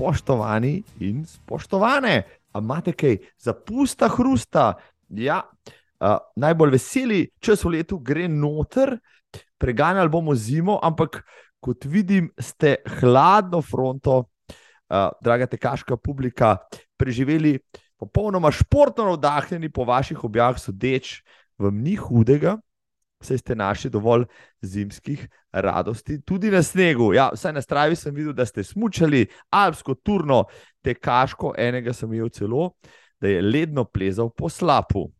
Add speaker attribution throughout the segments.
Speaker 1: spoštovani in spoštovane. A imate kaj za pusta hrusta? Ja, uh, najbolj veseli čas v letu gre noter, preganjali bomo zimo, ampak kot vidim, ste hladno fronto, uh, draga tekaška publika, preživeli popolnoma športno navdahnjeni po vaših objavah, sodeč, vam ni hudega. Vse ste našli dovolj zimskih radosti, tudi na snegu. Ja, vsaj na stravi sem videl, da ste smučali alpsko turno, tekaško, enega sem imel celo, da je ledno plezal po slapu.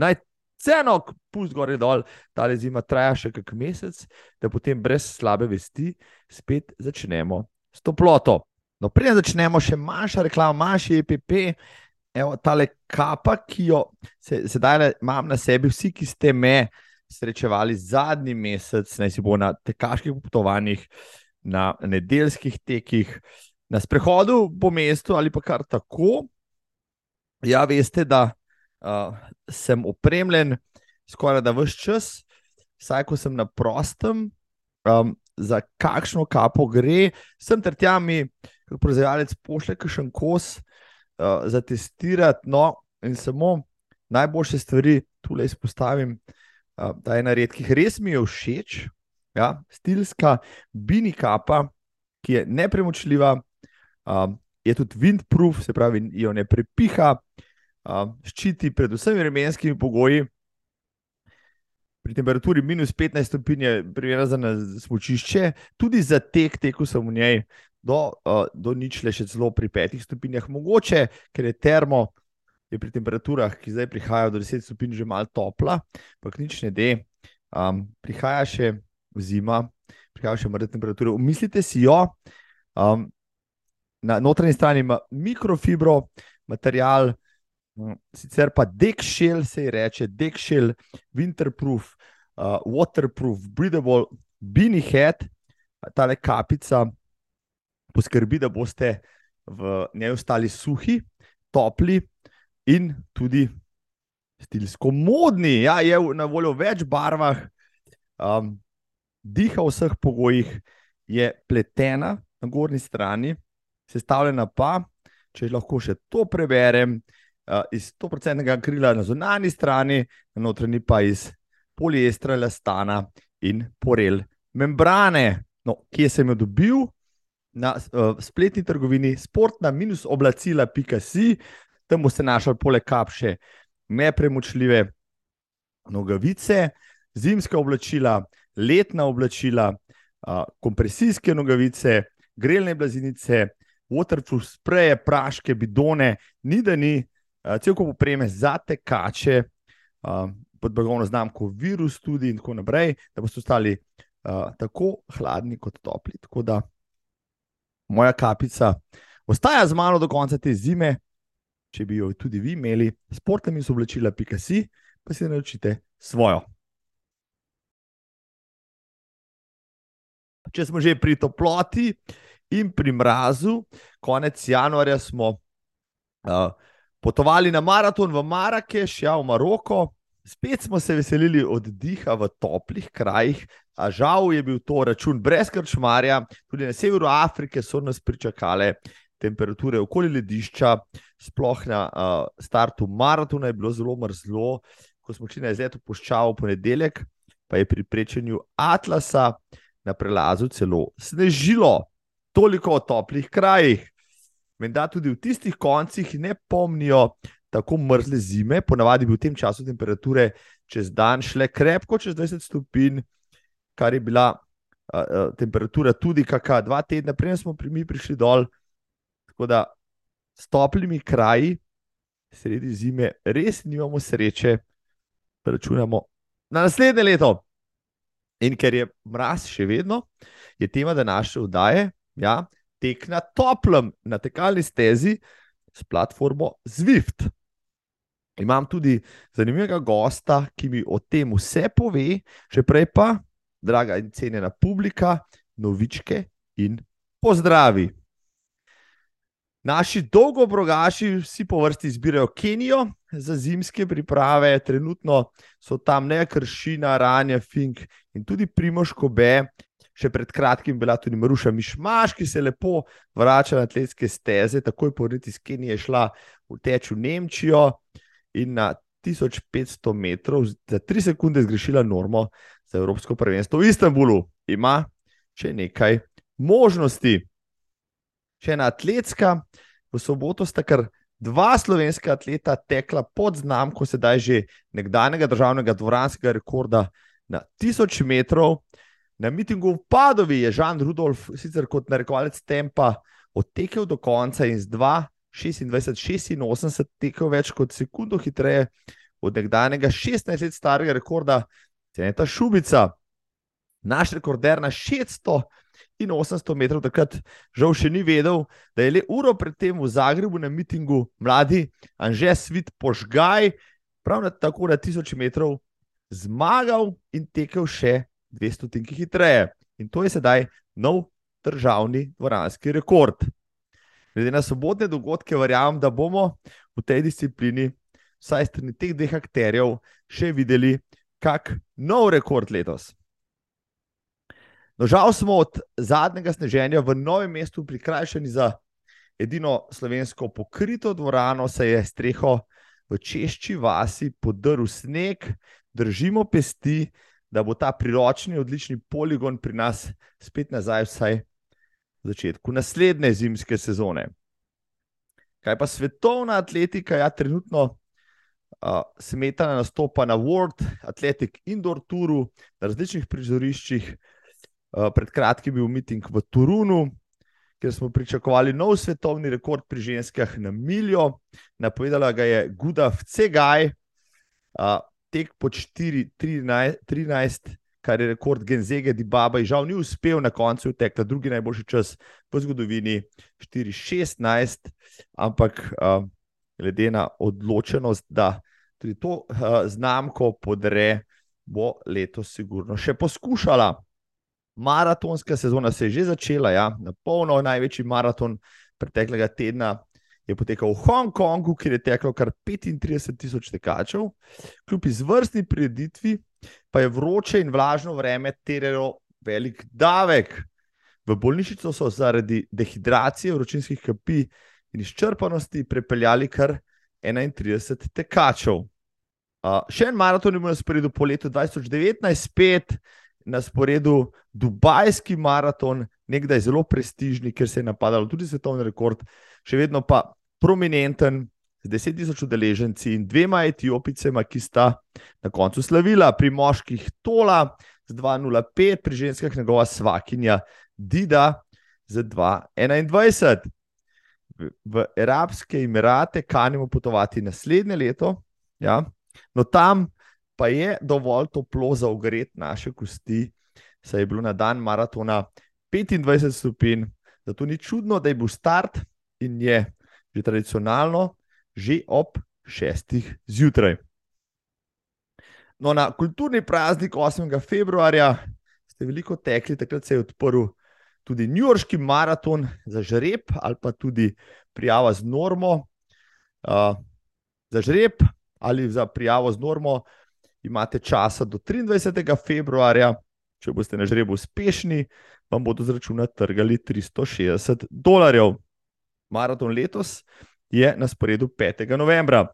Speaker 1: Naj ceno, pust gore dol, ta zima traja še kak mesec, da potem brez slabe vesti spet začnemo s toploto. No, preden začnemo, še manjša reklama, manjši EPP. Evo, tale kapa, ki jo sedaj imam na sebi, vsi, ki ste me srečevali zadnji mesec, naj si bo na tekaških potovanjih, na nedeljskih tekih, na sprehodu po mestu ali pa kar tako. Ja, veste, da uh, sem opremljen skoraj da vse čas, vsaj ko sem na prostem, um, za kakšno kapo gre, sem ter tja mi, kot proizvajalec, pošle kakšen kos uh, za testirati. No, in samo najboljše stvari tukaj izpostavim da je ena redkih, res mi je všeč, ja, stilska bini kapa, ki je nepremočljiva, um, je tudi windproof, se pravi, jo ne prepiha, um, ščiti pred vsemi vremenskimi pogoji. Pri temperaturi minus 15 stopinj je primerna za smočišče, tudi za tek, teku sem v njej do, uh, do ničle, še celo pri petih stopinjah, mogoče, ker je termo je pri temperaturah, ki zdaj prihajajo do 10 stopinj, že malo topla, ampak nič ne de. Um, prihaja še zima, prihaja še mrzle temperature. Umislite si jo, um, na notranji strani ima mikrofibro material, um, sicer pa dekšel se ji reče, dekšel, winterproof, uh, waterproof, breathable, bini head, ta le kapica poskrbi, da boste v njej ostali suhi, topli in tudi stilsko modni. Ja, je na voljo v več barvah, um, diha v vseh pogojih, je pletena na gornji strani, sestavljena pa, če lahko še to preberem, uh, iz 100% krila na zunanji strani, na notranji pa iz poliestra, lastana in porel membrane. No, kje sem jo dobil? Na uh, spletni trgovini sportna-oblacila.com tam boste našli poleg kapše nepremočljive nogavice, zimske oblačila, letna oblačila, kompresijske nogavice, grelne blazinice, waterproof spreje, praške, bidone, ni da ni, cel kup opreme za tekače, pod blagovno znamko virus tudi in tako naprej, da boste ostali tako hladni kot topli. Tako da moja kapica ostaja z mano do konca te zime, če bi jo tudi vi imeli, sportami so oblačila, pika si, pa si naučite svojo. Če smo že pri toploti in pri mrazu, konec januarja smo uh, potovali na maraton v Marrakeš, ja, v Maroko. Spet smo se veselili od diha v toplih krajih, a žal je bil to račun brez krčmarja. Tudi na severu Afrike so nas pričakale temperature okoli ledišča, sploh na uh, startu maratona je bilo zelo mrzlo, ko smo šli na izlet v Puščavo v ponedeljek, pa je pri prečenju Atlasa na prelazu celo snežilo, toliko o toplih krajih. Menda tudi v tistih koncih ne pomnijo tako mrzle zime, ponavadi bi v tem času temperature čez dan šle krepko čez 20 stopinj, kar je bila temperatura tudi kakšna dva tedna, prej smo pri mi prišli dol. Tako da s toplimi kraji, sredi zime, res nimamo sreče, računamo na naslednje leto. In ker je mraz še vedno, je tema današnje vdaje, ja, tek na toplem, na tekalni stezi s platformo Zwift. Imam tudi zanimivega gosta, ki mi o tem vse pove, še prej pa, draga in cenjena publika, novičke in pozdravi. Naši dolgobrogaši, vsi po vrsti, izbirajo Kenijo za zimske priprave, trenutno so tam ne kršina, ranja, fink in tudi primoško B. še pred kratkim bila tudi Maruša Mišmaš, ki se lepo vrača na atletske steze, takoj po vrti iz Kenije šla v teč v Nemčijo in na 1500 metrov za 3 sekunde zgrešila normo za Evropsko prvenstvo v Istanbulu. Ima še nekaj možnosti. Še ena atletska, v soboto sta kar dva slovenska atleta tekla pod znamko, sedaj že nekdanjega državnega dvoranskega rekorda na 1000 metrov. Na mitingu v Padovi je Žan Rudolf, sicer kot narekovalec tempa, odtekel do konca in z 2:26-86 tekel več kot sekundo hitreje od nekdanjega 16 let starega rekorda, Ceneta Šubica. Naš rekorder na 600 in 800 metrov takrat žal še ni vedel, da je le uro predtem v Zagrebu na mitingu mladi Anže Svit požgaj, prav na tako na 1000 metrov, zmagal in tekel še 200 tinki hitreje. In to je sedaj nov državni dvoranski rekord. Glede na sobotne dogodke, verjamem, da bomo v tej disciplini, vsaj strani teh dveh akterjev, še videli, kak nov rekord letos. No, žal smo od zadnjega sneženja v novem mestu prikrajšani za edino slovensko pokrito dvorano, se je streho v Češči vasi podrl sneg, držimo pesti, da bo ta priročni, odlični poligon pri nas spet nazaj, vsaj v začetku naslednje zimske sezone. Kaj pa svetovna atletika, ja, trenutno uh, smetana nastopa na World Athletic Indoor Touru, na različnih prizoriščih. Uh, pred kratkim bil miting v Turunu, kjer smo pričakovali nov svetovni rekord pri ženskah na miljo. Napovedala ga je Guda Vcegaj. Uh, tek pod 4-13, kar je rekord Genzege, di Baba, in žal ni uspel na koncu tekla, drugi najboljši čas v zgodovini 4-16, ampak uh, glede na odločenost, da tudi to uh, znamko podre, bo letos sigurno še poskušala. Maratonska sezona se je že začela, ja, na polno, največji maraton preteklega tedna je potekal v Hongkongu, kjer je teklo kar 35 tisoč tekačev. Kljub izvrstni prireditvi, pa je vroče in vlažno vreme terjalo velik davek. V bolnišnico so zaradi dehidracije, vročinskih kapi in izčrpanosti prepeljali kar 31 tekačev. Uh, še en maraton je bil na sporedu po letu 2019, spet na sporedu Dubajski maraton, nekdaj zelo prestižni, ker se je napadalo tudi svetovni rekord, še vedno pa prominenten, z 10 tisoč udeleženci in dvema etiopicema, ki sta na koncu slavila, pri moških Tola z 2:05, pri ženskah njegova svakinja Dida z 2:21. V, v Arabske Emirate kanimo potovati naslednje leto, ja? no tam pa je dovolj toplo za ogret naše kosti, saj je bilo na dan maratona 25 stopinj, zato ni čudno, da je bil start in je že tradicionalno, že ob šestih zjutraj. No, na kulturni praznik 8. februarja ste veliko tekli, takrat se je odprl tudi New Yorkski maraton za žreb ali pa tudi prijava z normo. Uh, za žreb ali za prijavo z normo imate časa do 23. februarja. Če boste na žrebu uspešni, vam bodo zračunati trgali 360 dolarjev maraton letos je na sporedu 5. novembra.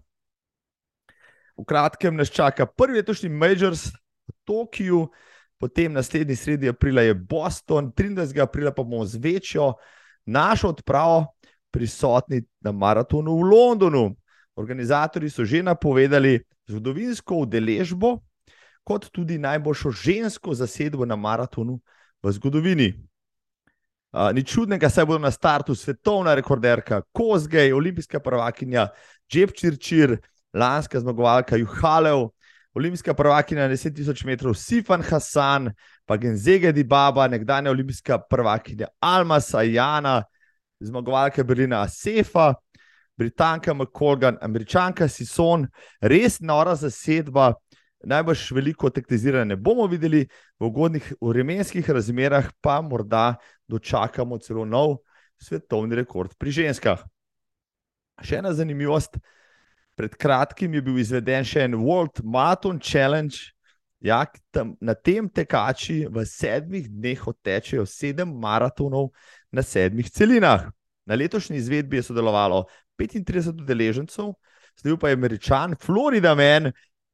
Speaker 1: V kratkem nas čaka prvi letošnji Majors v Tokiu, potem naslednji sredi aprila je Boston, 23. aprila pa bomo z večjo našo odpravo prisotni na maratonu v Londonu. Organizatori so že napovedali zgodovinsko udeležbo, kot tudi najboljšo žensko zasedbo na maratonu v zgodovini. Uh, ni čudnega, saj bodo na startu svetovna rekorderka Kozgej, olimpijska prvakinja Džepčirčir, lanska zmagovalka Juhalev, olimpijska prvakinja na 10.000 metrov Sifan Hasan, pa Genzege Di Baba, nekdanja olimpijska prvakinja Alma Sajana, zmagovalka Berlina Asefa, Britanka McColgan, Američanka Sison, res nora zasedba najbrž veliko tektiziranja ne bomo videli, v ugodnih vremenskih razmerah pa morda dočakamo celo nov svetovni rekord pri ženskah. Še ena zanimivost. Pred kratkim je bil izveden še en World Marathon Challenge Ja, tam, na tem tekači v sedmih dneh odtečejo sedem maratonov na sedmih celinah. Na letošnji izvedbi je sodelovalo 35 udeležencev, zdaj pa je američan Florida Man,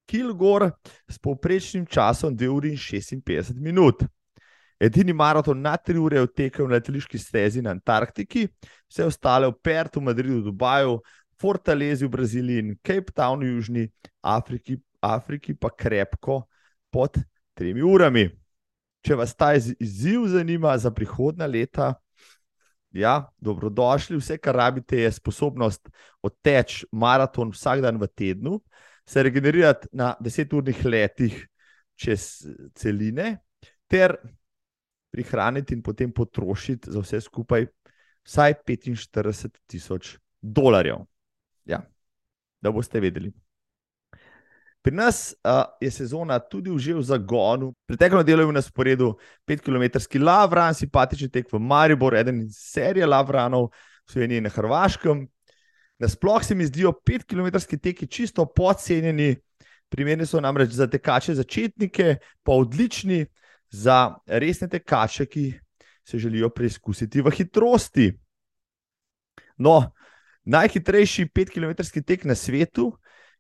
Speaker 1: Kilgore s povprečnim časom 2 uri in 56 minut. Edini maraton na 3 ure je odtekel na letališki stezi na Antarktiki, vse ostale v Pertu, Madridu, Dubaju, Fortalezi v Braziliji in Cape Townu v Južni Afriki, Afriki pa krepko pod 3 urami. Če vas ta izziv zanima za prihodna leta, ja, dobrodošli. Vse, kar rabite, je sposobnost odteči maraton vsak dan v tednu, se regenerirati na 10-urnih letih čez celine, ter prihraniti in potem potrošiti za vse skupaj vsaj 45 tisoč dolarjev. Ja, da boste vedeli. Pri nas uh, je sezona tudi že v zagonu. Preteklo delo je v nasporedu 5 km Lavran, simpatičen tek v Mariboru, eden iz serije Lavranov, v Sloveniji in na Hrvaškem. Nasploh se mi zdijo 5 km teki čisto podcenjeni, primerni so namreč za tekače začetnike, pa odlični za resne tekače, ki se želijo preizkusiti v hitrosti. No, najhitrejši 5 km tek na svetu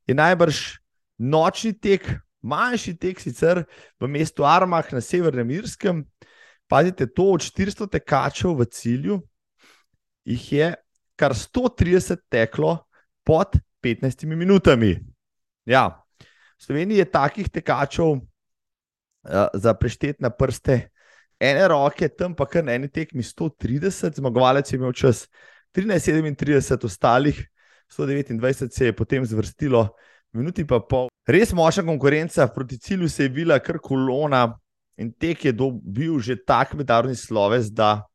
Speaker 1: je najbrž nočni tek, manjši tek, sicer v mestu Armah na severnem Irskem. Pazite, to od 400 tekačev v cilju, jih je kar 130 teklo pod 15 minutami. Ja, v Sloveniji je takih tekačev uh, za preštet na prste ene roke, tam pa kar na eni tekmi 130, zmagovalec je imel čas 13:37, ostalih 129 se je potem zvrstilo minuti pa pol. Res močna konkurenca, proti cilju se je bila kar kolona in tek je dobil že tak mednarodni sloves, da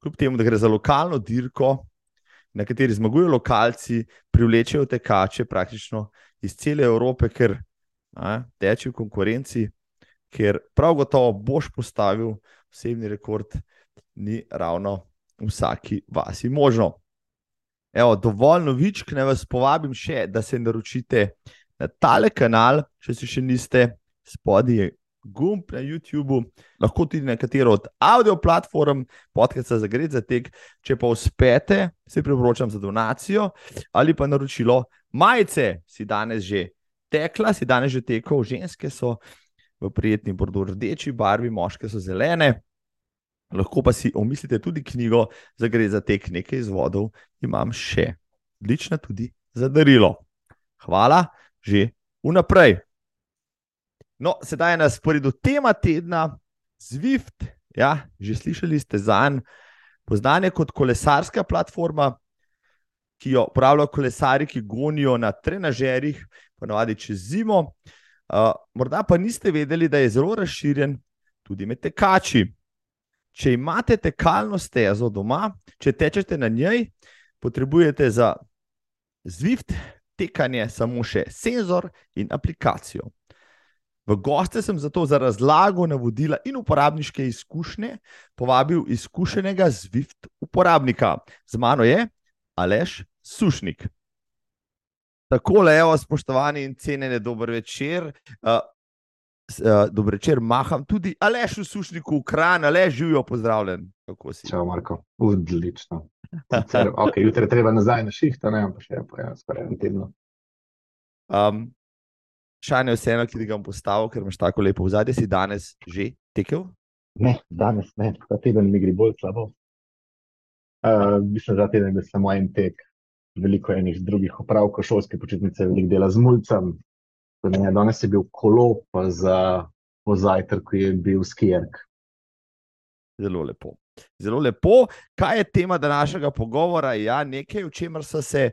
Speaker 1: kljub temu, da gre za lokalno dirko, na kateri zmagujejo lokalci, privlečejo tekače praktično iz cele Evrope, ker teče v konkurenci, ker prav gotovo boš postavil osebni rekord, ni ravno vsaki vasi možno. Evo, dovolj novičk, naj vas povabim še, da se naročite na tale kanal, če si še niste, spodaj je gumb na YouTubu, lahko tudi na katero od audio platform, podcast za gre za tek. Če pa uspete, se priporočam za donacijo ali pa naročilo majice, si danes že tekla, si danes že tekel, ženske so v prijetni bordo rdeči barvi, moške so zelene. Lahko pa si omislite tudi knjigo, za gre za tek nekaj izvodov, imam še odlična tudi za darilo. Hvala, že vnaprej. No, sedaj je na sporedu tema tedna, Zwift. Ja, že slišali ste za en, poznan je kot kolesarska platforma, ki jo uporabljajo kolesari, ki gonijo na trenažerjih, ponovadi čez zimo. Uh, morda pa niste vedeli, da je zelo razširjen tudi med tekači. Če imate tekalno stezo doma, če tečete na njej, potrebujete za Zwift tekanje samo še senzor in aplikacijo. V goste sem zato za razlago navodila in uporabniške izkušnje povabil izkušenega Zwift uporabnika. Z mano je Aleš Sušnik. Tako le, spoštovani in cenjeni, dober večer. Uh, Uh, Dobro večer, maham tudi Aleš v sušniku, ukran, Aleš živijo, pozdravljen.
Speaker 2: Čau, Marko, odlično. Okay, jutri je treba nazaj na šiht, ne vem, pa še po enem, skoraj enem tednu.
Speaker 1: Um, Šanje vseeno, ki ti ga bom postavil, ker imaš tako lepo v zadnji, si danes že tekel?
Speaker 2: Ne, danes ne, ta teden mi gre bolj slabo. Uh, mislim, da teden je samo en tek, veliko enih drugih opravkov, šolske počitnice, veliko dela z mulcem, Ne, danes je bil kolo, pa za pozajtrk, je bil skijerk.
Speaker 1: Zelo lepo. Zelo lepo. Kaj je tema današnjega pogovora? Ja, nekaj, o čemer so se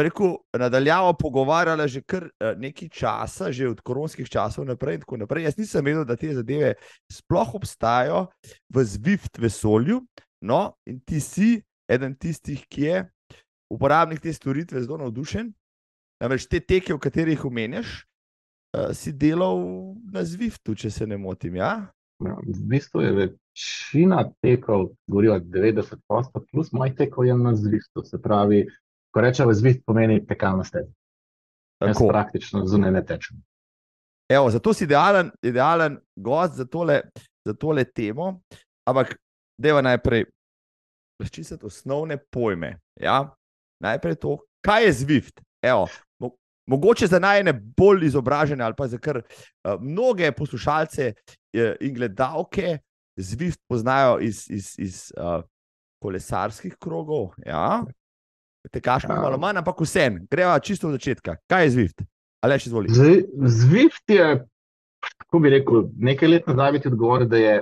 Speaker 1: rekel, nadaljavo pogovarjali že kar eh, nekaj časa, že od koronskih časov naprej. naprej. Jaz nisem vedel, da te zadeve sploh obstajajo v Zwift vesolju. No, in ti si eden tistih, ki je uporabnik te storitve zelo navdušen. Namreč te teke, v katerih omenjaš, uh, si delal na Zwiftu, če se ne motim. Ja?
Speaker 2: Ja, v bistvu je večina tekov, govorila 90%, plus moj tekov je na Zwiftu. Se pravi, ko rečemo Zwift, pomeni tekalna steza. Jaz praktično zunaj ne tečem.
Speaker 1: Evo, zato si idealen, idealen gost za tole, za tole temo. Ampak, deva najprej razčistiti osnovne pojme. Ja? Najprej to, kaj je Zwift. Evo, mogoče za najne bolj izobražene ali pa za kar uh, mnoge poslušalce uh, in gledalke Zwift poznajo iz, iz, iz uh, kolesarskih krogov. Ja? Tekaš ja. malo manj, ampak vsem, greva čisto od začetka. Kaj je Zwift? Aleš, izvoli.
Speaker 2: Zwift je, kako bi rekel, nekaj let nazaj bi ti odgovoril, da je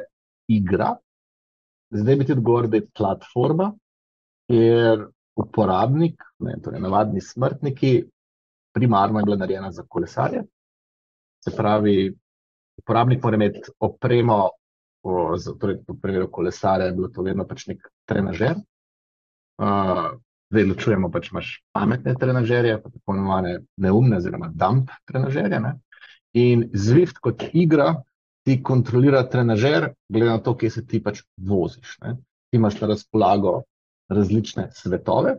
Speaker 2: igra, zdaj bi ti odgovoril, da je platforma, ker uporabnik, ne, torej navadni smrtniki, primarno je bila narejena za kolesarje. Se pravi, uporabnik mora imeti opremo, o, za, torej, v primeru kolesarja je bilo to vedno pač nek trenažer. Uh, Zdaj ločujemo, pač imaš pametne trenažerje, pa tako imenovane neumne, oziroma dump trenažerje. Ne? In Zwift kot igra ti kontrolira trenažer, glede na to, kje se ti pač voziš. Ne? Ti imaš na razpolago različne svetove,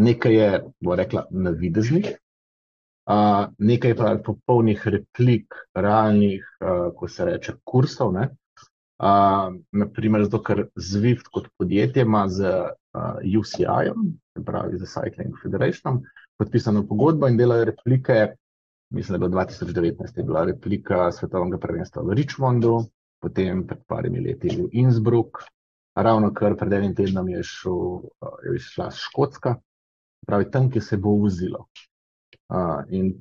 Speaker 2: nekaj je, bo rekla, navideznih, uh, nekaj pa popolnih replik, realnih, uh, ko se reče, kursov. Ne? Uh, naprimer, zato ker Zwift kot podjetje ima z uh, UCI-jem, se pravi za Cycling Federation, podpisano pogodbo in delajo replike. Mislim, da je bilo 2019 je bila replika svetovnega prvenstva v Richmondu, potem pred parimi leti v Innsbruck, ravno kar pred enim tednom je, šel, je šla Škotska, pravi tam, ki se bo vozilo. Uh, in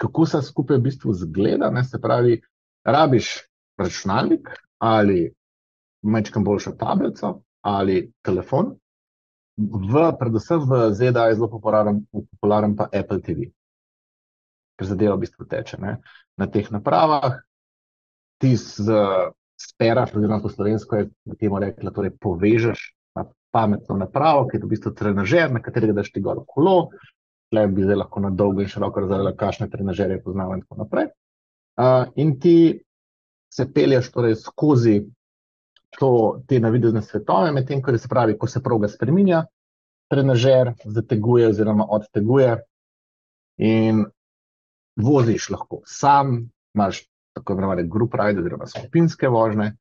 Speaker 2: kako se skupaj v bistvu zgleda, ne, se pravi, rabiš računalnik ali majčkam boljšo tablico ali telefon, v, predvsem v ZDA je zelo popularen, popularen pa Apple TV, ker zadeva v bistvu teče. Ne? Na teh napravah ti z spera, oziroma po slovensko je temu rekla, torej povežeš na pametno napravo, ki je v bistvu trenažer, na katerega daš ti gor kolo, le bi zdaj lahko na dolgo in široko razdelila, kakšne trenažerje poznamo in tako naprej. Uh, in ti se pelješ torej skozi to, te navidezne svetove, medtem ko se pravi, ko se proga spremenja, trenažer zateguje oziroma odteguje in voziš lahko sam, imaš tako imenovane group ride oziroma skupinske vožnje,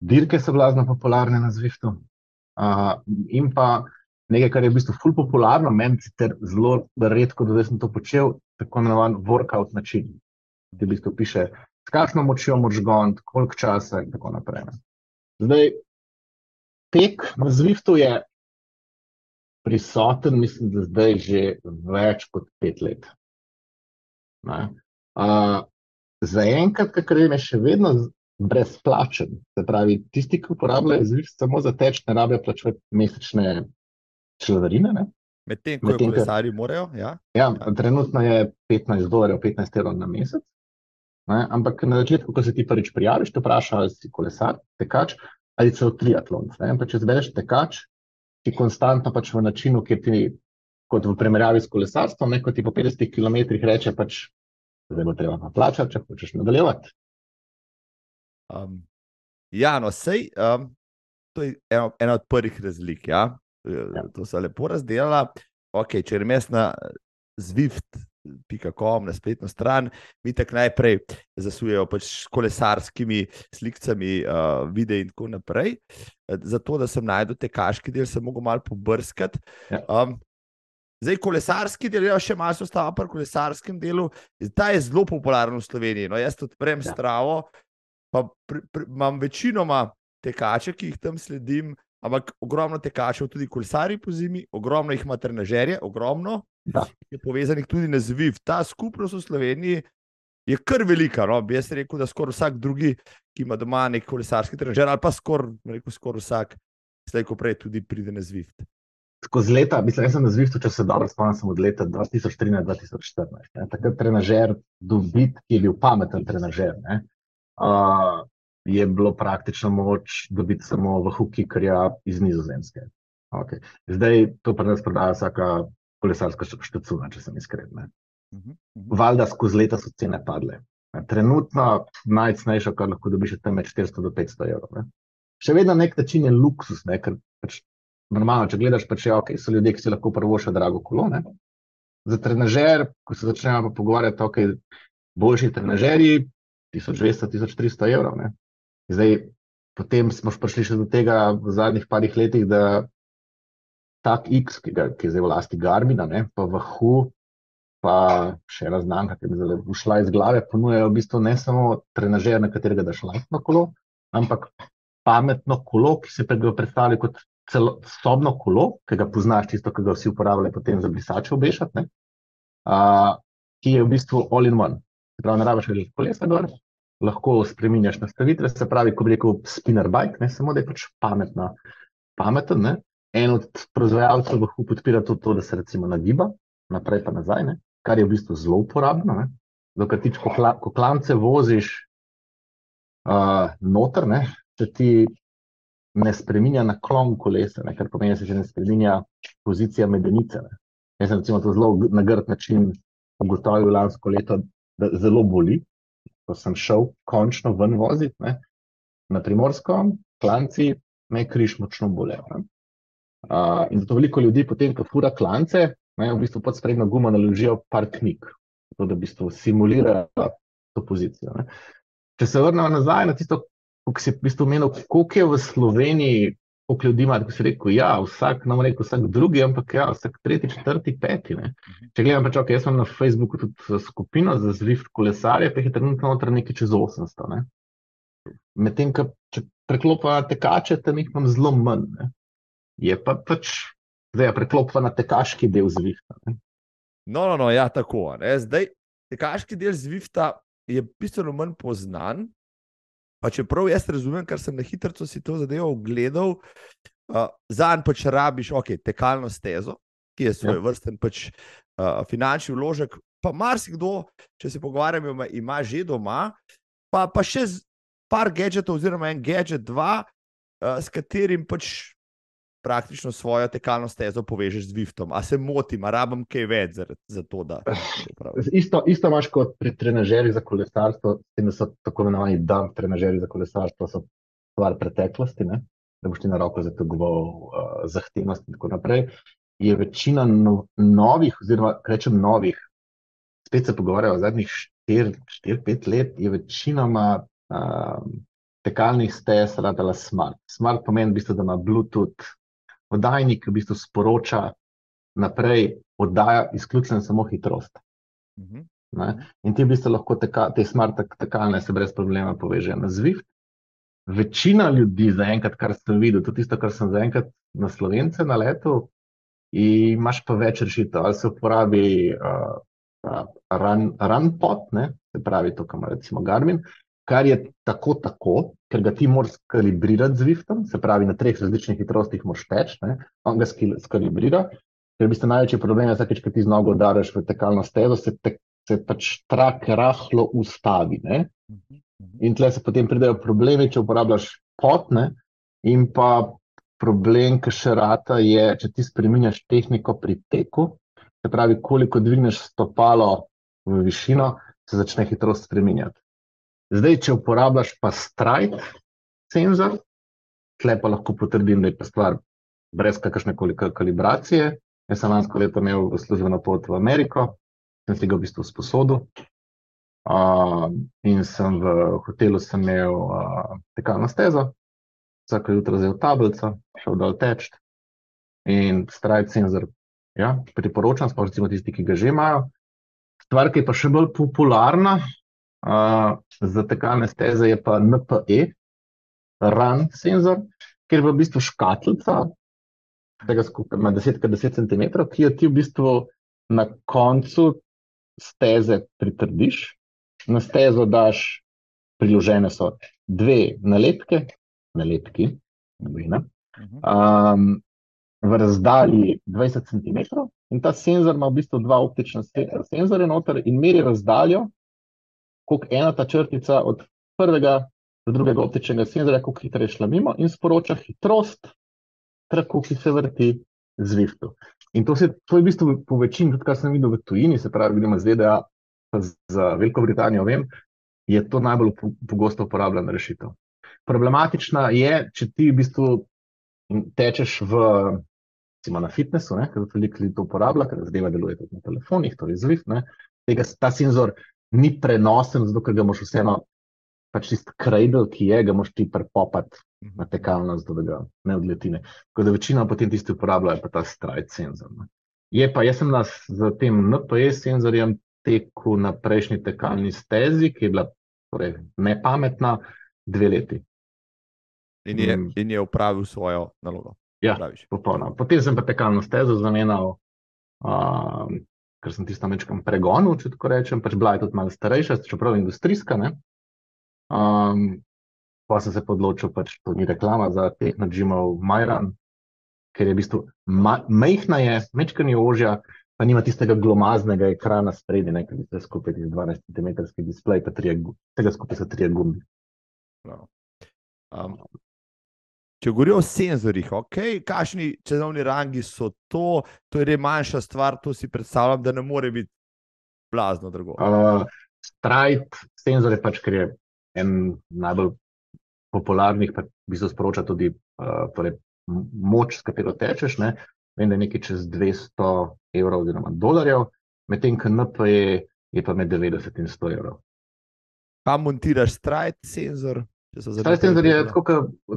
Speaker 2: dirke so blazno popularne na Zwiftu uh, in pa nekaj, kar je v bistvu ful popularno, meni sicer zelo redko, da sem to počel, tako imenovan workout način, ki v bistvu piše, s kakšno močjo moč goniti, koliko časa in tako naprej. Zdaj, tek na Zwiftu je prisoten, mislim, da zdaj že več kot pet let. Uh, za enkrat, kar je še vedno brezplačen, se pravi, tisti, ki uporabljajo Zwift samo za teč, ne rabijo plačevati mesečne članarine.
Speaker 1: Medtem ko Med kolesari morajo. Ja.
Speaker 2: Ja, ja. Trenutno je 15 dolarjev, 15 evrov na mesec. Ne? Ampak na začetku, ko se ti prvič prijaviš, te vprašajo, ali si kolesar, tekač ali celo triatlon. Če zbereš tekač, ti konstantno pač v načinu, ki ti, kot v primerjavi s kolesarstvom, neko ti po 50 km reče, pač, da bo treba pa plačati, če hočeš nadaljevati.
Speaker 1: Um, ja, no, sej, um, to je ena, ena od prvih razlik. Ja? Ja. To se lepo razdelila. Okay, če greš na Zwift, Pika.com na spletno stran, mi tako najprej zasujejo pač s kolesarskimi slikami, uh, videi in tako naprej. Zato, da sem najdel te kaški del, sem mogel malo pobrskati. Ja. Um, zdaj, kolesarski del, ja, še malo ostava pri kolesarskem delu, ta je zelo popularen v Sloveniji. No, jaz odprem ja. stravo, pa pri, pri, imam večinoma tekače, ki jih tam sledim. Ampak ogromno tekačev, tudi kolesari po zimi, ogromno jih ima trenažerje, ogromno, da. je povezanih tudi na ZVIV. Ta skupnost v Sloveniji je kar velika. No? Bi jaz rekel, da skoraj vsak drugi, ki ima doma nek kolesarski trenažer, ali pa skoraj skor vsak, zdaj ko prej tudi pride na ZVIV.
Speaker 2: Skozi leta, mislim, da sem na ZVIV, če se dobro spomnim, od leta 2013-2014. Takrat trenažer, dobit, ki je bil pameten trenažer. Uh, je bilo praktično moč dobiti samo v Hukikarja iz Nizozemske. Okay. Zdaj to pa nas prodaja vsaka kolesarska štacuna, če sem iskren. Uh -huh. Valjda skozi leta so cene padle. Trenutno najcenejša, kar lahko dobiš, je tam med 400 do 500 evrov. Ne. Še vedno na nek način je luksus, ne, ker pač normalno, če gledaš, pač je ok, so ljudje, ki si lahko prvošajo drago kolone. Za trenažer, ko se začnejo pogovarjati, ok, boljši trenažerji 1200-1300 evrov. Ne. Zdaj, potem smo prišli še do tega v zadnjih parih letih, da tak X, ki, ga, ki je zdaj v lasti Garmina, ne, pa v HU, pa še ena znamka, ki je ušla iz glave, ponujajo v bistvu ne samo trenažer, na katerega daš lajkno kolo, ampak pametno kolo, ki se predstavlja kot celo sobno kolo, ki ga poznaš, tisto, ki ga vsi uporabljajo potem za brisače obešati, uh, ki je v bistvu all in one. Pravi, ne rabiš veliko kolesa gor, lahko spremenjaš nastavitve, se pravi, ko bi rekel spinner bike, ne samo da je pač pametna, pameten. Ne? En od proizvajalcev lahko podpira tudi to, da se recimo nagiba, naprej pa nazaj, ne? kar je v bistvu zelo uporabno. Dokaj ti, ko, kla, ko klance voziš uh, noter, ne? če ti ne spremenja naklon kolesa, ne? kar pomeni, da se že ne spremenja pozicija medenice. Ne? Jaz sem recimo to zelo na grd način ugotovil lansko leto, da zelo boli, ko sem šel končno ven voziti ne? na primorsko, klanci me križ močno bolel. Uh, in zato veliko ljudi potem, ko fura klance, ne, v bistvu pod sprednjo gumo naložijo par knjig, zato da v bistvu simulirajo to pozicijo. Ne. Če se vrnemo nazaj na tisto, kako si v bistvu menil, koliko je v Sloveniji, koliko ljudi ima, tako si rekel, ja, vsak, nam rekel, vsak drugi, ampak ja, vsak tretji, četrti, peti. Ne. Če gledam, pač, okay, jaz sem na Facebooku tudi skupino za Zwift kolesarje, pa jih je trenutno noter nekaj čez 800. Ne. Medtem, če preklopim na tekače, tam jih imam zelo manj. Ne. Je pa pač zdaj preklopva na tekaški del Zwifta. Ne?
Speaker 1: No, no, no, ja, tako. Ne? Zdaj, tekaški del Zwifta je bistveno manj poznan. Pa čeprav jaz razumem, ker sem na hitro si to zadevo ogledal, uh, za en pač rabiš, ok, tekalno stezo, ki je svoj ja. vrsten pač, uh, finančni vložek. Pa marsikdo, če se pogovarjamo, ima, ima že doma, pa, pa še par gadgetov, oziroma en gadget, dva, uh, s katerim pač praktično svojo tekalno stezo povežeš z Viftom. A se motim, a rabim kaj več za, za to, da.
Speaker 2: Isto, isto imaš kot pri trenažerjih za kolesarstvo, da so tako imenovani dan trenažerji za kolesarstvo, so stvar preteklosti, ne? da boš ti na roko zategoval uh, zahtevnost in tako naprej. Je večina no, novih, oziroma rečem novih, spet se pogovarjajo o zadnjih 4-5 let, je večinoma uh, tekalnih stez radila smart. Smart pomeni, v bistvu, da ima Bluetooth oddajnik v bistvu sporoča naprej, oddaja izključno samo hitrost. Uh -huh. In ti v bistvu lahko teka, te smart tekalne se brez problema povežejo na Zwift. Večina ljudi, zaenkrat, kar sem videl, tudi tisto, kar sem zaenkrat na slovence na letu, imaš pa več rešitev. Ali se uporabi uh, uh, run, run pot, ne? se pravi to, kar ima recimo Garmin, kar je tako, tako, ker ga ti moraš kalibrirati z Zwiftom, se pravi, na treh različnih hitrostih moraš teči, on ga skalibrira. Ker bi se največji problem, da ki ti z nogo udariš v tekalno stezo, se, te, se pač trak rahlo ustavi. Ne? In tle se potem pridejo problemi, če uporabljaš potne. In pa problem, ki še rata, je, če ti spremenjaš tehniko pri teku, se pravi, koliko dvigneš stopalo v višino, se začne hitrost spremenjati. Zdaj, če uporabljaš pa strajt senzor, tle pa lahko potrdim, da je pa stvar brez kakršne koli kalibracije. Jaz sem lansko leto imel službeno pot v Ameriko, sem si ga v bistvu sposodil. Uh, in sem v hotelu sem imel uh, tekalno stezo, vsako jutro vzel tablico, šel dol teč. In strajt senzor, ja, priporočam, sploh tisti, ki ga že imajo. Stvar, ki je pa še bolj popularna, za tekalne steze je pa NPE, run senzor, ker je v bistvu škatlica, tega skupaj ima 10x10 cm, ki jo ti v bistvu na koncu steze pritrdiš, na stezo daš priložene so dve nalepke, nalepki, nobena, um, v razdalji 20 cm. In ta senzor ima v bistvu dva optična senzorja noter in meri razdaljo koliko ena ta črtica od prvega do drugega optičnega senzorja, koliko hitro je šla mimo in sporoča hitrost, tako ki se vrti z Zwiftu. In to, se, to je v bistvu po večini, tudi kar sem videl v tujini, se pravi, vidimo ZDA, pa za Veliko Britanijo, vem, je to najbolj pogosto uporabljena rešitev. Problematična je, če ti v bistvu tečeš v, recimo na fitnessu, ker veliko ljudi to uporablja, ker zadeva deluje tudi na telefonih, torej Zwift, ne, tega, ta senzor ni prenosen, zato ker ga moš vseeno, pač tisti cradle, ki je, ga moš ti prepopati na tekalnost, da ga ne odletine. Tako da večina potem tisti uporabljajo pa ta strajt senzor. Ne. Je pa, jaz sem nas z tem NPS senzorjem tekel na prejšnji tekalni stezi, ki je bila torej, nepametna, dve leti.
Speaker 1: In je, mm. in je upravil svojo nalogo.
Speaker 2: Ja, popolnoma. Potem sem pa tekalno stezo zamenjal, uh, ker sem tisto mečkam pregonil, če tako rečem, pač bila je tudi malo starejša, čeprav industrijska. Um, pa sem se odločil, pač to ni reklama za Technogymov Majran, ker je v bistvu ma majhna, je, mečkani ožja, pa nima tistega glomaznega ekrana spredi, ker je skupaj 12 cm displej, pa trije, tega skupaj so tri gumbi.
Speaker 1: No. Um, če govorijo o senzorjih, okay, kakšni čezovni rangi so to, to je res manjša stvar, to si predstavljam, da ne more biti blazno drago.
Speaker 2: Uh, Strajt senzor je pač, ker je en najbolj popularnih, pa v bistvu sporoča tudi uh, torej moč, s katero tečeš. Ne? Vem, da je nekaj čez 200 evrov oziroma dolarjev, medtem ko NPE je pa med 90 in 100 evrov.
Speaker 1: Pa montiraš strajt senzor?
Speaker 2: Strajt senzor je tako,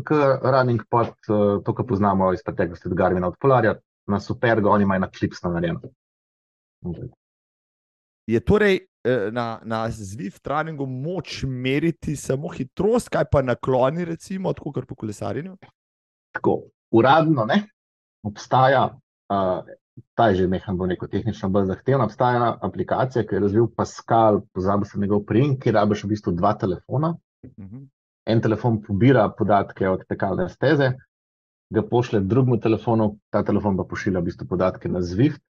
Speaker 2: kot running pod, uh, to, kar poznamo iz preteklosti, od Garmina, od Polarja, na Supergo, oni imajo na klipsno narejeno.
Speaker 1: Je torej eh, na, na Zwift runningu moč meriti samo hitrost, kaj pa nakloni, recimo, tako kot po kolesarjenju?
Speaker 2: Tako, uradno ne. Obstaja, uh, ta je že nekaj bo neko tehnično bolj zahtevna, obstaja ena aplikacija, ki je razvil Pascal, pozabil sem njegov prim, ki rabiš v bistvu dva telefona. Uh mhm. -huh. En telefon pobira podatke od tekalne steze, ga pošlje drugemu telefonu, ta telefon pa pošilja v bistvu podatke na Zwift.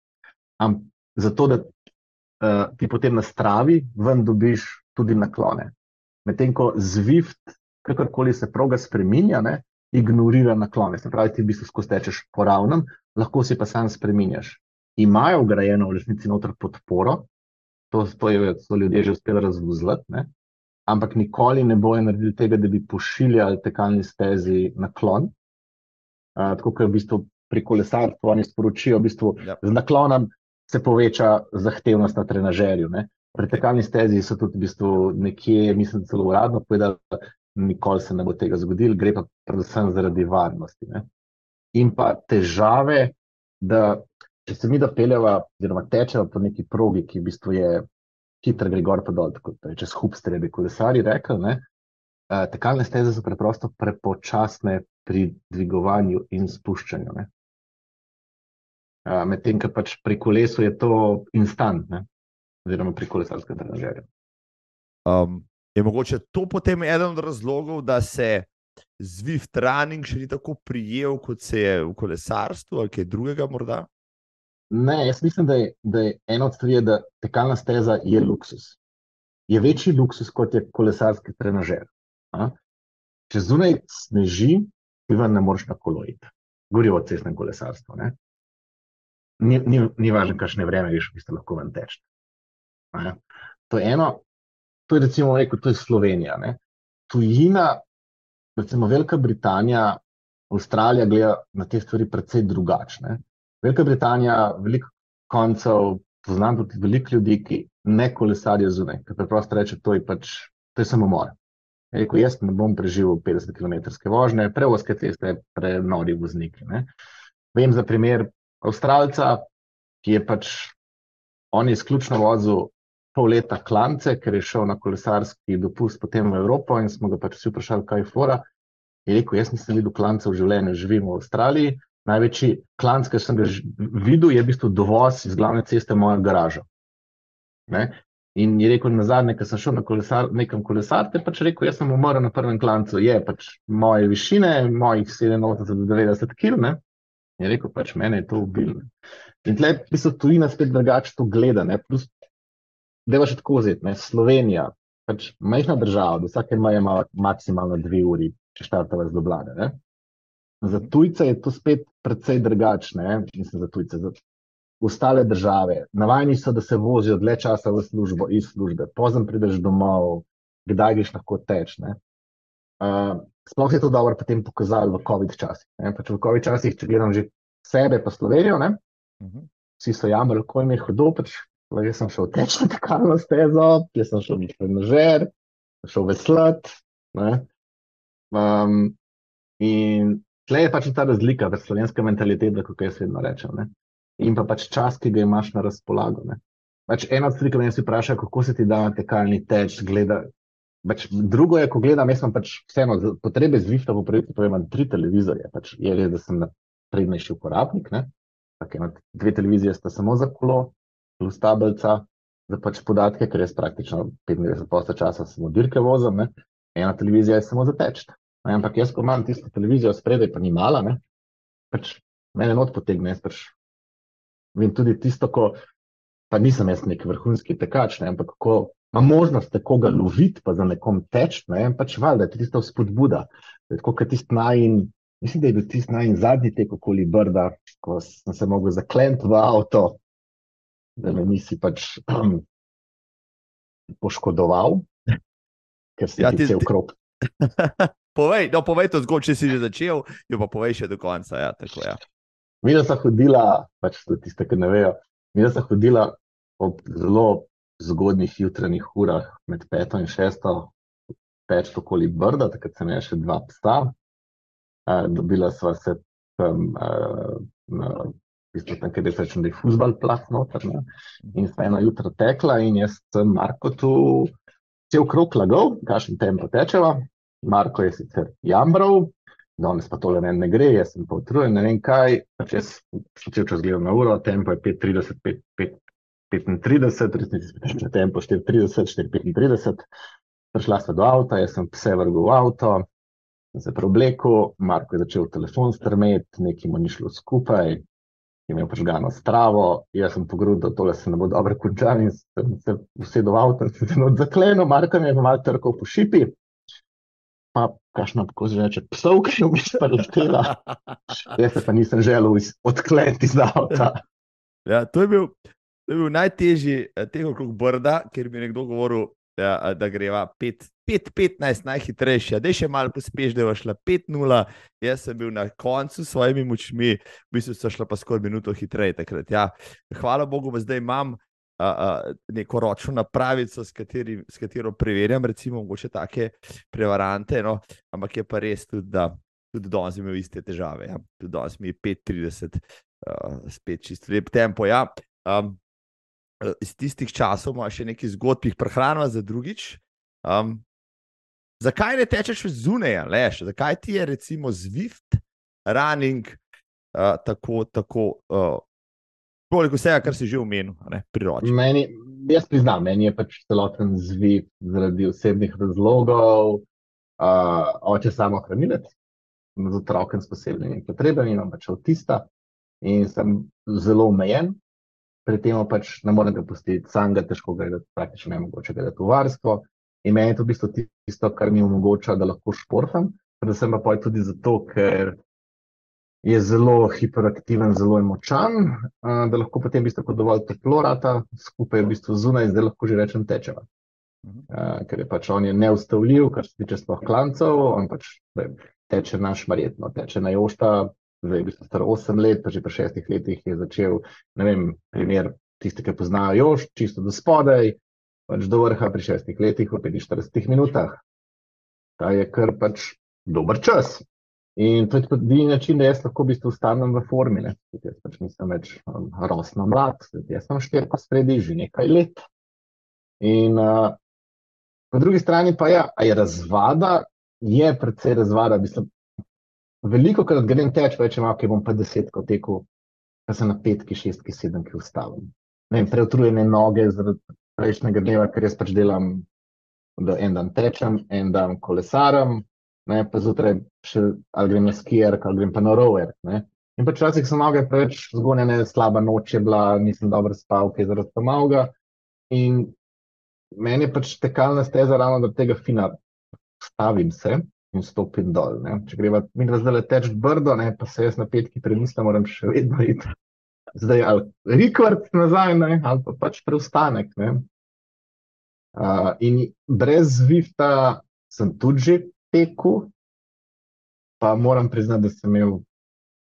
Speaker 2: Am, zato, da uh, ti potem na stravi ven dobiš tudi naklone. Medtem ko Zwift, kakorkoli se proga spremenja, ignorira naklone. Se pravi, ti v bistvu skozi tečeš po ravnem, lahko si pa sam spremenjaš. Imajo ugrajeno v resnici noter podporo, to, to je, so ljudje že uspeli razvuzlati, ampak nikoli ne bojo naredili tega, da bi pošiljali tekalni stezi naklon. Uh, tako kot v bistvu pri kolesarstvu oni sporočijo, v bistvu ja. z naklonom se poveča zahtevnost na trenažerju. Ne? Pri tekalni stezi so tudi v bistvu nekje, mislim, celo uradno povedali, nikoli se ne bo tega zgodilo, gre pa predvsem zaradi varnosti. Ne? In pa težave, da če se mi da peljeva, oziroma tečeva po neki progi, ki v bistvu je hiter, gre gor pa dol, tako da čez hub strebi kolesari rekel, ne? Uh, tekalne steze so preprosto prepočasne pri dvigovanju in spuščanju. Uh, Medtem, ker pač pri kolesu je to instant, ne? oziroma pri kolesarskem trenažerju.
Speaker 1: Um, Je mogoče to potem eden od razlogov, da se Zwift running še ni tako prijel, kot se je v kolesarstvu ali kaj drugega? Morda?
Speaker 2: Ne, jaz mislim, da je, da je ena od stvari, da tekalna steza je luksus. Je večji luksus kot je kolesarski trenažer. A? Če zunaj sneži, ti ven ne moreš na koloid. Govorimo o cestnem kolesarstvu. Ne? Ni, ni, ni važno, kakšne vreme, viš, vi ste lahko ven teč. To je eno, to je recimo rekel, to je Slovenija. Ne? Tujina, recimo Velika Britanija, Avstralija gleda na te stvari precej drugačne. Velika Britanija, veliko koncev, poznam tudi veliko ljudi, ki ne kolesarijo zunaj, ki preprosto reče, to je pač, to je samo mor. Rekel, jaz ne bom preživel 50 km vožnje, prevoske ceste, prenori vozniki. Ne? Vem za primer Avstralca, ki je pač on je izključno vozil pol leta klance, ker je šel na kolesarski dopust potem v Evropo in smo ga pač vsi vprašali, kaj je fora. Je rekel, jaz nisem videl klance v življenju, živim v Avstraliji. Največji klanc, ki sem ga videl, je v bistvu dovoz iz glavne ceste moja garaža. Ne? In je rekel, na zadnje, ko sem šel na kolesar, nekam kolesariti, pač rekel, jaz sem umrl na prvem klancu, je pač moje višine, mojih 87-90 km. Je rekel, pač mene je to ubil. In tle, v bistvu, tujina spet drugače to gleda. Ne? Plus da je še tako vzeti. Slovenija, pač majhna država, da vsake maja ima maksimalno dve uri, če štartava z Dublane. Za tujce je to spet precej drugačne, mislim, za tujce. Za ostale države, navajeni so, da se vozijo dlje časa v službo, iz službe, pozem prideš domov, kdaj greš lahko teč. Uh, sploh je to dobro potem pokazalo v COVID časih. Pač v COVID časih, če gledam že sebe, pa Slovenijo, ne? Uh mhm. -huh. vsi so jamrali, kako jim je hudo, pač Jaz sem šel teč na tekalno stezo, jaz sem šel v trenažer, šel veslat. Um, in tle je pač ta razlika, ta slovenska mentaliteta, kot jaz vedno rečem. Ne? In pa pač čas, ki ga imaš na razpolago. Pač ena od stvari, ki me si vpraša, kako se ti da tekalni teč, gleda. Pač drugo je, ko gledam, jaz sem pač vseeno potrebe z Wi-Fi, po projektu, to imam tri televizorje. Pač je res, da sem naprednejši uporabnik. Dve televizije sta samo za kolo, plus tablica za pač podatke, ker jaz praktično 95% časa samo dirke vozim, ne? ena televizija je samo za teč. Ampak jaz, ko imam tisto televizijo spredaj, pa ni mala, ne? pač mene not potegne. Jaz pač vem tudi tisto, ko pa nisem jaz nek vrhunski tekač, ne? ampak ko imam možnost nekoga loviti, pa za nekom teč, ne? pač valjda je tisto spodbuda. Kot je tisti naj in mislim, da je bil tisti naj in zadnji tek okoli Brda, ko sem se mogel zaklenti v avto, da me nisi pač um, poškodoval, ker si ja, ti cel krok.
Speaker 1: povej, no, povej to zgodbo, če si že začel, jo pa povej še do konca. Ja, tako, ja.
Speaker 2: Mi smo hodila, pač tiste, ki ne vejo, mi smo hodila ob zelo zgodnih jutranjih urah, med peto in šesto, peč okoli Brda, takrat sem imela še dva psa. Uh, dobila sva se tam, uh, na tisto, kjer je rečeno, da je fusbal plat noter. Ne? In sta eno jutro tekla in jaz sem Marko tu cel krok lagal, kakšen tempo tečeva. Marko je sicer jambral, danes pa tole ne, ne gre, jaz sem pa utrujen, ne vem kaj. Pač jaz sem začel čas gledati na uro, tempo je 5:30, 5:35, resnici tekli na tempo 4:30, 4:35. Prišla sta do avta, jaz sem vse vrgel v avto, se preoblekel, Marko je začel telefon strmeti, nekaj mu ni šlo skupaj, imel požgano stravo, jaz sem pogrudil, tole se ne bo dobro končalo in sem se usedel v avto in se zelo zaklenil, Marko mi je malo trkal po šipi. Pa, kakšno tako že reče, psovka je vmes preletela. Jaz se pa nisem želel odkleniti iz avta.
Speaker 1: Ja, to je bil, to je bil najtežji eh, teh okrog brda, ker mi je nekdo govoril, da, da greva 5-15 najhitrejši, da je še malo pospeš, da je šla 5-0. Jaz sem bil na koncu s svojimi močmi, v bistvu so šla pa skoraj minuto hitreje takrat. Ja. Hvala Bogu, da zdaj imam. Uh, neko ročno napravico, s, kateri, s katero preverjam, recimo, mogoče take prevarante, no? ampak je pa res tudi, da tudi danes imam iste težave. Ja? Tudi danes mi je 5-30, uh, spet čisto lep tempo. Ja? Um, iz tistih časov, imaš še nekaj zgodb, ki jih prehranjuješ za drugič. Um, zakaj ne tečeš zunaj, leš? Zakaj ti je recimo Zwift, running, uh, tako, tako, uh, koliko vsega, kar si že omenil, priročno?
Speaker 2: Jaz priznam, meni je pač celoten Zwift zaradi osebnih razlogov, uh, oče samo hranilec, z otrokom s posebnimi potrebami, imam pač avtista in sem zelo omejen pri tem pač ne morem ga pustiti samega, težko ga je, praktično ne mogoče gledati v varstvo. In meni je to v bistvu tisto, kar mi omogoča, da lahko športam, predvsem pa tudi zato, ker je zelo hiperaktiven, zelo močan, da lahko potem v bistvu dovolj toplo rata, skupaj v bistvu zunaj, zdaj lahko že rečem tečeva. Uh, ker je pač on je neustavljiv, kar se tiče sploh klancev, on pač teče naš marjetno, teče na jošta, zdaj je star 8 let, pa že pri 6 letih je začel, ne vem, primer tiste, ki poznajo Jož, čisto do spodaj, pač do vrha pri 6 letih v 45 minutah. Ta je kar pač dober čas. In to je tudi način, da jaz lahko v bistvu ostanem v formi. Ne? Jaz pač nisem več um, rosno mlad, jaz sem štirka spredi že nekaj let. In uh, po drugi strani pa ja, je razvada, je predvsej razvada, mislim, Veliko krat grem teč, rečem, ok, bom pa desetko tekel, pa se na petki, šestki, sedemki ustavim. Preutrujene noge zaradi prejšnjega dneva, ker jaz pač delam, da en dan tečem, en dan kolesarem, ne, pa zjutraj ali grem na skier, ali grem pa na rover. Ne. In pa včasih so noge preveč zgonjene, slaba noč je bila, nisem dobro spal, kaj zaradi pomaga. In meni je pač tekalna steza ravno do tega fina. Stavim se, in stopim dol. Ne. Če greva mi zdaj le teč brdo, ne, pa se jaz na petki premislim, moram še vedno iti. Zdaj ali rekord nazaj, ne, ali pa pač preostanek. Uh, in brez Zwifta sem tudi že tekel, pa moram priznati, da sem imel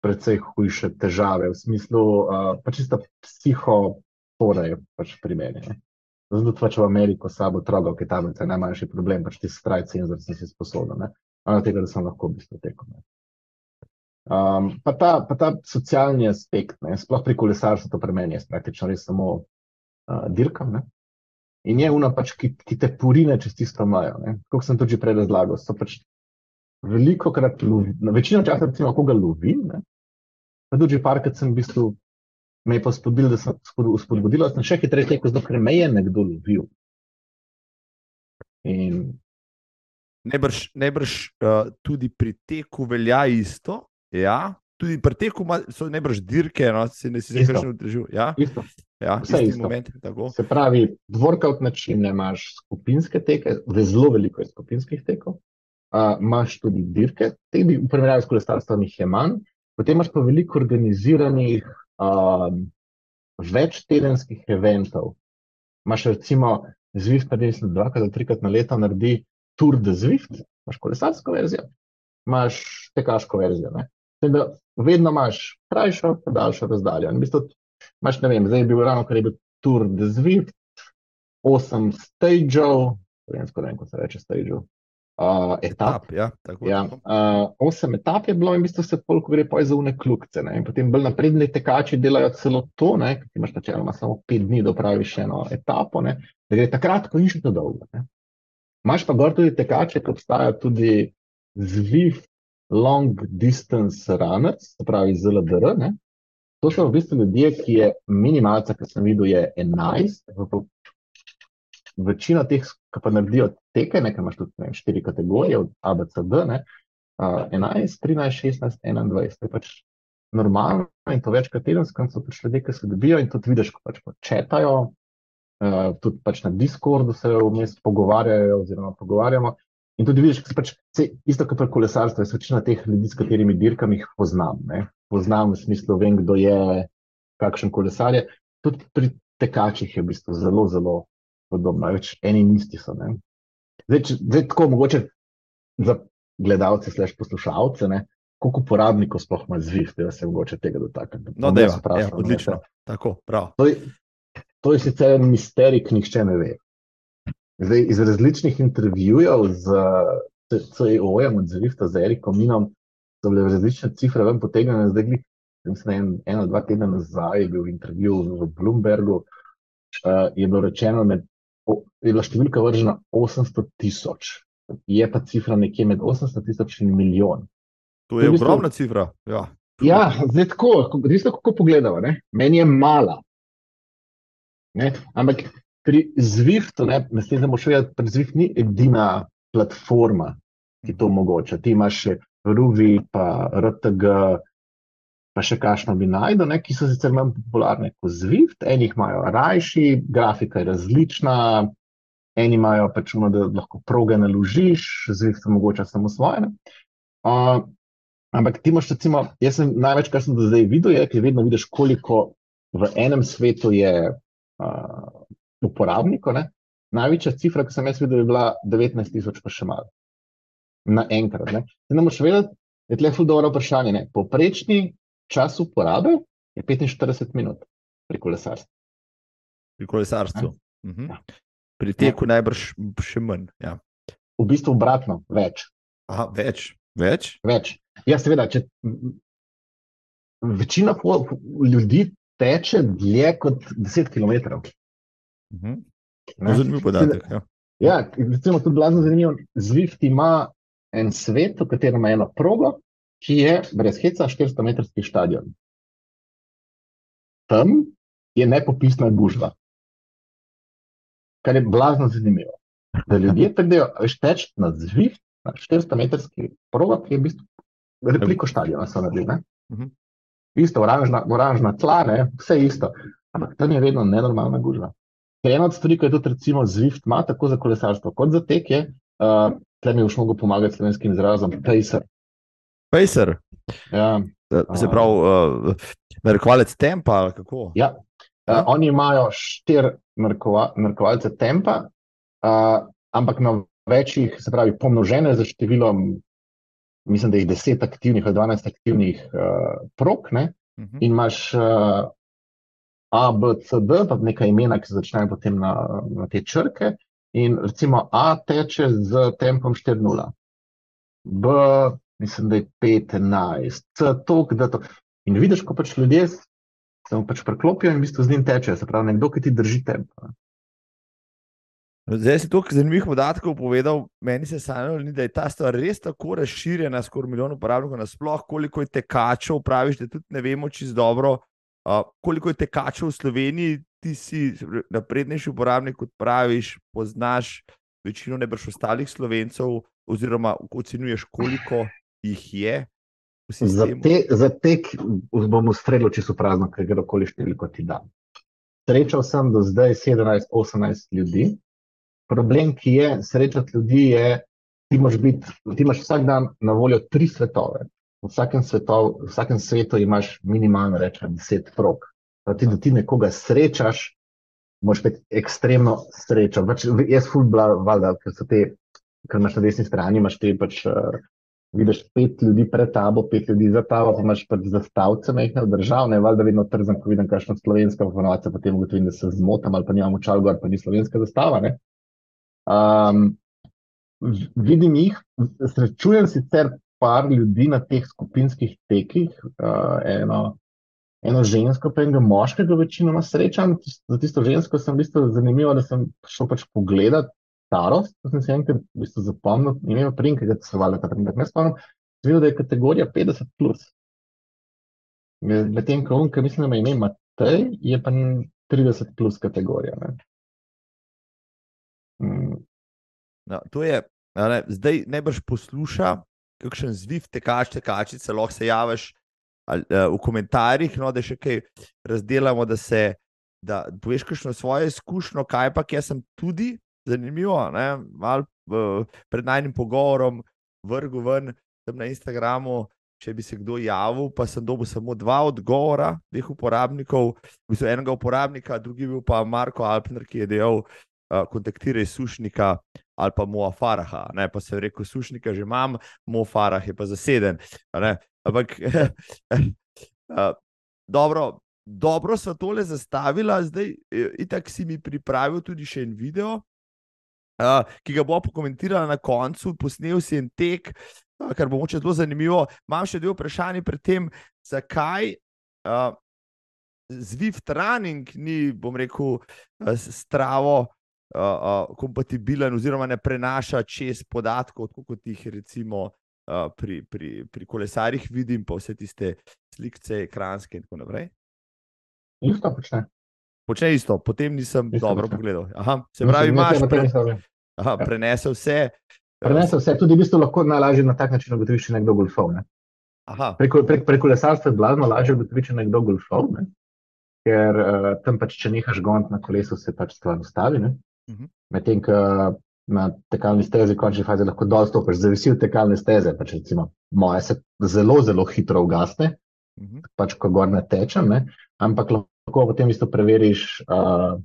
Speaker 2: precej hujše težave, v smislu uh, pač čisto psiho, prostore je pač pri meni. Ne. Zato pač v Ameriko sabo trogov, ki tam je najmanjši problem, pač ti skraj cenzor sem si sposoben. Ravno tega, da sem lahko v bistvu tekel. Ne. Um, pa, ta, pa ta socialni aspekt, ne, sploh pri kolesarstvu, to pri meni je praktično res samo uh, dirkam. Ne. In je una, pač, ki, ki te purine čez tisto majo. Kot sem tudi prej razlagal, so pač veliko krat, večino časa, recimo, koga lovim. Pa tudi parkrat sem v bistvu me je spodbudil, da sem spodbudil, da sem še hitreje tekel, zato ker me je nekdo lovil. In...
Speaker 1: Najbrž, najbrž uh, tudi pri teku velja isto. Ja? Tudi pri teku so najbrž dirke, no? se ne si več udeležil. Ja? Ja,
Speaker 2: Vse je
Speaker 1: moment.
Speaker 2: Se pravi, workout način imaš skupinske teke, zelo veliko je skupinskih tekov. Uh, imaš tudi dirke, te bi v primerjavi s kolesarstvom jih je manj, potem imaš pa veliko organiziranih um, več tedenskih eventov. Imáš recimo Zwift, pa mislim, dvakrat trikrat na leto naredi Tour de Zwift, imaš kolesarsko verzijo, imaš tekaško verzijo. Da, vedno imaš krajšo, pa daljšo razdaljo. In v bistvu, imaš, ne vem, zdaj je bil ravno, kar je bil Tour de Zwift, osem stageov, ne vem, kako se reče stageov, uh, etap. etap
Speaker 1: ja, tako,
Speaker 2: ja, uh, osem etap je bilo in v bistvu se polk gre pa za une kljukce. In potem bolj napredni tekači delajo celo to, ne, ki imaš načeloma samo pet dni, da praviš eno etapo, ne, da gre takrat, ko niš to dolgo. Ne. Maš pa gor tudi tekače, ki obstajajo tudi zviv long distance runners, se pravi ZLDR. Ne. To so v bistvu ljudje, ki je minimalca, ki sem videl, je 11, večina teh, ki pa naredijo teke, nekaj imaš tudi ne, štiri kategorije, od ABCD, ne, uh, 11, 13, 16, 21, to je pač normalno in to večkrat tedensko, so pač ljudje, ki se dobijo in tudi vidiš, ko pač početajo, uh, tudi pač na Discordu se vmes pogovarjajo oziroma pogovarjamo. In tudi vidiš, se pač vse, isto kot pri kolesarstvu, je večina teh ljudi, s katerimi dirkam, jih poznam. Ne. Poznam v smislu, vem, kdo je, kakšen kolesar je. Tudi pri tekačih je v bistvu zelo, zelo podobno, več eni in isti so. Zdaj, če, zdaj, tako mogoče za gledalce, sliš poslušalce, ne? koliko uporabnikov sploh ima zvift, da se mogoče tega dotakne.
Speaker 1: No, da je ja, odlično. Tako,
Speaker 2: to, je, to je sicer misterij, ki nihče ne ve. Zdaj, iz različnih intervjujev z CEO-jem od Zvifta, z Erikom Minom, so bile različne cifre ven potegnjene. Zdaj, mislim, en, eno, dva tedna nazaj je bil intervju v Bloombergu, uh, je bilo rečeno, med je bila številka vržena 800 tisoč, je pa cifra nekje med 800 tisoč in milijon.
Speaker 1: To je ogromna cifra. Ja,
Speaker 2: ja zdaj tako, resno, kako pogledamo, ne? meni je mala. Ne? Ampak pri Zwiftu, ne smemo še vedeti, pri Zwift ni edina platforma, ki to omogoča. Ti imaš še Ruvi, pa RTG, pa še kakšno bi najdel, ne, ki so sicer manj popularne kot Zwift, eni jih imajo rajši, grafika je različna, eni imajo pač uno, da lahko proge naložiš, Zwift omogoča samo svoje. Uh, ampak ti imaš, recimo, jaz sem največ, kar sem do zdaj videl, je, ker vedno vidiš, koliko v enem svetu je uh, uporabnikov. Največja cifra, ki sem jaz videl, je bila 19 tisoč, pa še malo. Na enkrat. Zdaj, ne moreš vedeti, je tle ful dobro vprašanje. Ne? Poprečni čas uporabe je 45 minut pri kolesarstvu.
Speaker 1: Pri kolesarstvu. Mhm. Ja. Pri teku ja. najbrž še manj. Ja.
Speaker 2: V bistvu obratno, več.
Speaker 1: Aha, več. Več?
Speaker 2: več. Ja, seveda, če večina ljudi teče dlje kot 10 km.
Speaker 1: Mhm. Zanimiv podatek. Ja,
Speaker 2: ja recimo, tudi blazno zanimivo. Zwift ima en svet, v katerem ima eno progo, ki je brez heca 400-metrski stadion. Tam je nepopisna gužva, kar je blazno zanimivo. Da ljudje pridejo, veš, teč na zvih, na 400-metrski prolog, ki je v bistvu repliko stadiona, so naredili. Uh mhm. -huh. Isto, oranžna, oranžna tla, ne? vse isto. Ampak tam je vedno nenormalna gužva. Ker ena od stvari, ki je tudi, recimo, Zwift ima tako za kolesarstvo, kot za tek, je, uh, tle mi je mogo pomagati slovenskim izrazom, pacer.
Speaker 1: Pacer.
Speaker 2: Ja.
Speaker 1: Se pravi, uh, narekovalec tempa.
Speaker 2: Ja. Uh, oni imajo štiri narekovalce tempa, uh, ampak na večjih, se pravi, pomnožene za številom, mislim, da jih deset aktivnih ali dvanajst aktivnih uh, prok. Ne? Uh mhm. -huh. In imaš uh, A, B, C, D, pa nekaj imena, ki začnejo potem na, na te črke. In recimo A teče z tempom 4-0, B, mislim, da je 5-11, C, tok, da to. In vidiš, ko pač ljudje se mu pač preklopijo in v bistvu z njim tečejo, se pravi, nekdo, ki ti drži tempo.
Speaker 1: Zdaj si toliko zanimivih podatkov povedal, meni se sanjalo, da je ta stvar res tako razširjena, skoraj milijon uporabnikov nasploh, koliko je tekačev, praviš, da tudi ne vemo čisto dobro, uh, koliko je tekačev v Sloveniji, ti si naprednejši uporabnik, kot praviš, poznaš večino nebrž ostalih slovencev, oziroma ocenjuješ, koliko jih je.
Speaker 2: Za, te, za tek bom ustrelil, če so prazno, ker gre okoli številko ti dan. Srečal sem do zdaj 17-18 ljudi, problem, ki je srečati ljudi, je, ti biti, ti imaš vsak dan na voljo tri svetove. V vsakem, svetov, v vsakem svetu imaš minimalno rečeno deset prog. Ti, da ti nekoga srečaš, moraš biti ekstremno srečen. Pač, jaz ful valjda, ker so te, ker imaš na desni strani, imaš te pač. Uh, Vidiš pet ljudi pred tabo, pet ljudi za tabo, pa imaš pač zastavce, mehne v državne, valjda vedno trzam, ko vidim kakšno slovensko informacijo, potem ugotovim, da se zmotam ali pa nimam očal gor, pa ni slovenska zastava. Ne? Um, vidim jih, srečujem sicer par ljudi na teh skupinskih tekih, uh, eno, eno žensko, pa enega moškega, večinoma srečam. Za tisto žensko sem v bistvu zanimivo, da sem šel pač pogledat starost, da sem se enkrat v bistvu zapomnil, ne vem, prim, kaj se valja ta primer, ne spomnim, videl, da je kategorija 50 plus. Medtem, ko unka, mislim, da ima ime Matej, je pa 30 plus kategorija. Ne?
Speaker 1: Mm. No, to je, ne, zdaj najbrž posluša, kakšen zviv tekač, tekačice, lahko se javiš ali, uh, v komentarjih, no, da še kaj razdelamo, da se da poveš kakšno svojo izkušnjo, kaj pa jaz sem tudi zanimivo, ne, mal uh, pred najnim pogovorom vrgu ven tam na Instagramu. Če bi se kdo javil, pa sem dobil samo dva odgovora, dveh uporabnikov, v bistvu enega uporabnika, drugi bil pa Marko Alpner, ki je dejal, kontaktiraj sušnika ali pa Moa Faraha. Ne? Pa se je rekel, sušnika že imam, Moa Farah je pa zaseden. Ampak dobro, dobro so tole zastavila, zdaj itak si mi pripravil tudi še en video. Uh, ki ga bo pokomentiral na koncu, posnel si en tek, uh, kar bo moče zelo zanimivo. Imam še dve vprašanje pred tem, zakaj uh, Zwift Running ni, bom rekel, uh, stravo uh, uh, kompatibilen, oziroma ne prenaša čez podatkov, kot jih recimo uh, pri, pri, pri kolesarjih vidim, pa vse tiste slike, ekranske in tako naprej.
Speaker 2: Isto počne.
Speaker 1: Počne isto, potem nisem isto dobro počne. pogledal. Aha, se pravi, imaš pre... Aha, ja. prenese vse.
Speaker 2: Prenese vse, tudi v bistvu lahko najlažje na tak način ugotoviš, če nekdo golfov. Ne? Preko prek, prek kolesarstva je blazno lažje ugotoviti, če nekdo golfov, ne? ker uh, tam pač, če nehaš gond na kolesu, se pač stvar ustavi. Uh -huh. Medtem, ko na tekalni stezi, končni fazi, lahko dol stopiš, zavisi od tekalne steze. Pač recimo, moje se zelo, zelo hitro ugasne, uh -huh. pač ko gor ne tečem, ne? ampak lahko potem isto preveriš, uh,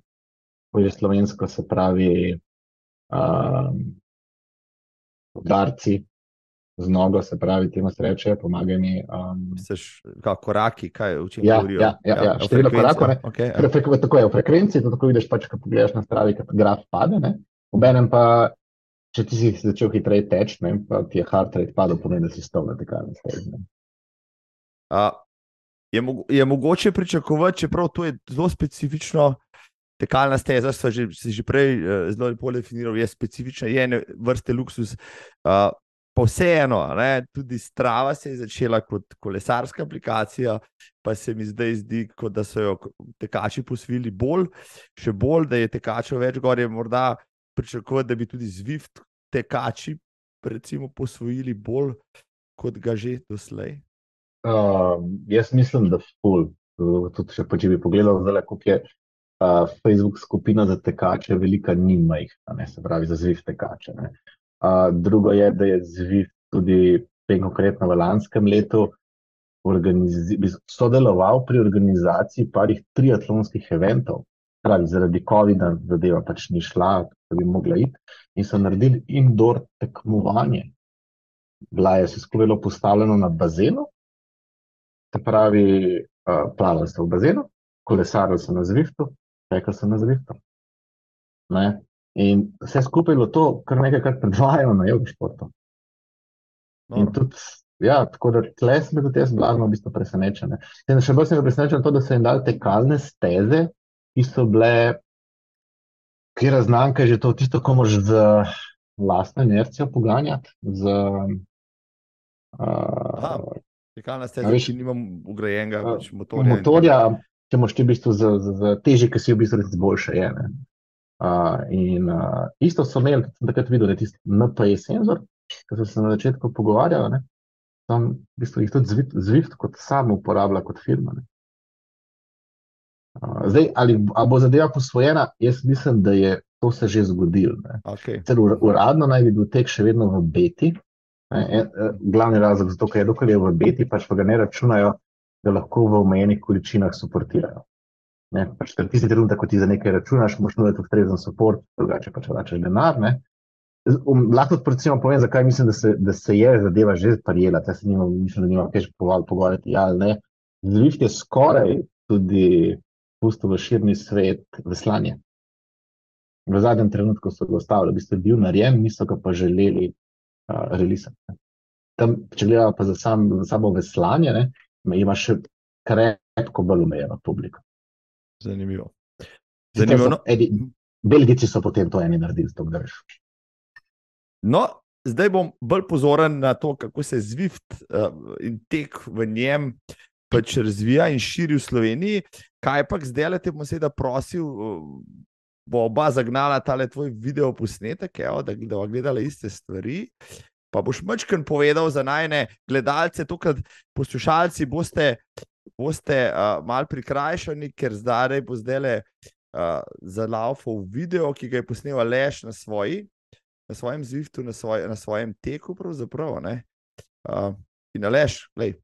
Speaker 2: je slovensko, se pravi, uh, udarci. Z nogo, se pravi, temu se reče, pomagaj mi. Um...
Speaker 1: Seš, kako koraki, kaj
Speaker 2: učim? Ja, ja, ja, ja, število korakov. Okay, ja. Fre, tako je v frekvenci, to tako vidiš, pač, ko pogledaš na stravi, kot graf pade. Ne? Obenem pa, če ti si začel hitreje teči, pa ti je heart rate padel, pomeni, da si stov na tekalni stezi.
Speaker 1: Je, mo je mogoče pričakovati, čeprav to je zelo specifično, tekalna steza, so že, že prej uh, zelo lepo definirali, je specifična, je ena vrsta luksus. Uh, pa vseeno, ne, tudi Strava se je začela kot kolesarska aplikacija, pa se mi zdaj zdi, kot da so jo tekači posvili bolj, še bolj, da je tekačev več gor, je morda pričakovati, da bi tudi Zwift tekači recimo, posvojili bolj, kot ga že doslej.
Speaker 2: Uh, jaz mislim, da ful. Tudi, če, če bi pogledal, zdaj, kako je uh, Facebook skupina za tekače, velika nima jih, se pravi za Zwift tekače. Ne. Uh, drugo je, da je Zwift tudi konkretno v lanskem letu sodeloval pri organizaciji parih triatlonskih eventov. Pravi, zaradi COVID-a zadeva pač ni šla, da bi mogla iti, in so naredili indoor tekmovanje. Bila je se sklovilo postavljeno na bazenu, se pravi, uh, plavali ste v bazenu, kolesaril sem na Zwiftu, tekel sem na Zwiftu. Ne? In vse skupaj je bilo to, kar nekajkrat predvajajo na jogi športu. In
Speaker 1: Dobro.
Speaker 2: tudi, ja, tako da tle sem bil jaz blagno v bistvu presenečen. ne. In še bolj sem bil presenečen to, da so jim dali tekalne steze, ki so bile, kjer znamka je že to, tisto, ko moraš z lastno inercijo poganjati, z
Speaker 1: Aha,
Speaker 2: uh,
Speaker 1: Tekalna steza,
Speaker 2: veš,
Speaker 1: ki nimam ugrajenega
Speaker 2: a,
Speaker 1: pač motorja. in
Speaker 2: motorja, če moraš ti v bistvu z, z, z težji, ki si v bistvu boljše je. Ne? Uh, in uh, isto so imeli, sem takrat videl, da je tisti NPE senzor, ki so se na začetku pogovarjali, ne? tam v bistvu jih tudi Zwift, Zwift kot sam uporablja kot firma. Ne? Uh, zdaj, ali bo zadeva posvojena, jaz mislim, da je to se že zgodilo. ne.
Speaker 1: Okay.
Speaker 2: Ur- uradno naj bi bil tek še vedno v beti. Ne, en, eh, glavni razlog za to, ker je dokler je v beti, pač pa ga ne računajo, da lahko v omejenih količinah suportirajo. Ne, pač ker tisti trenutek, ko ti za nekaj računaš, moraš nuditi ustrezen support, drugače pač vračaš denar. Ne. Um, lahko tudi recimo povem, zakaj mislim, da se, da se je zadeva že prijela. Jaz se nimam, mislim, da nimam kaj pogovarjati, ja. Zvift je skoraj tudi pustil v širni svet veslanje. V zadnjem trenutku so ga ustavili, v bistvu je bil narejen, niso ga pa želeli uh, relisati. Tam, če gledamo pa za, sam, za samo veslanje, ima še krepko bolj omejeno publiko.
Speaker 1: Zanimivo. Zanimivo.
Speaker 2: so
Speaker 1: No,
Speaker 2: edi- Belgijci so potem to eni naredili, to da veš.
Speaker 1: no, zdaj bom bolj pozoren na to, kako se Zwift uh, in tek v njem pač razvija in širi v Sloveniji. Kaj pa zdaj le te bom seveda prosil, uh, bo oba zagnala tale tvoj video posnetek, evo, da da bova gledala iste stvari. Pa boš mačken povedal za najne gledalce, tukaj poslušalci boste, boste uh, mal prikrajšani, ker zdaj bo zdaj le uh, zalaufal video, ki ga je posnel Aleš na, svoji, na svojem Zwiftu, na, svoj, na svojem teku. pravzaprav, ne. Uh, in Aleš, lej,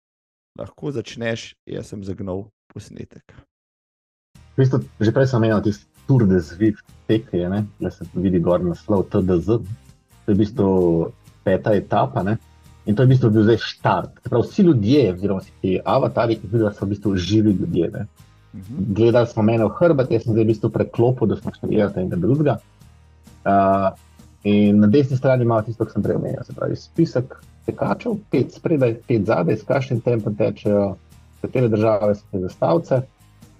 Speaker 1: lahko začneš, jaz sem zagnal posnetek.
Speaker 2: V bistvu, že prej sem omenil tisti Tour de Zwift tek, je, da se vidi gor naslov TDZ. To je v bistvu peta etapa. Ne? In to je v bistvu bil zdaj štart. Prav, vsi ljudje, oziroma vsi ti avatarji, ki vidiš, so v bistvu živi ljudje. Ne?
Speaker 1: Mhm.
Speaker 2: Gledali smo mene v hrbet, jaz sem zdaj v bistvu preklopil, da smo šli enega drugega. Uh, in na desni strani imamo tisto, kar sem prej omenil, se pravi spisek tekačev, pet spredaj, pet zadaj, s kakšnim tempom tečejo, katere države so te zastavce.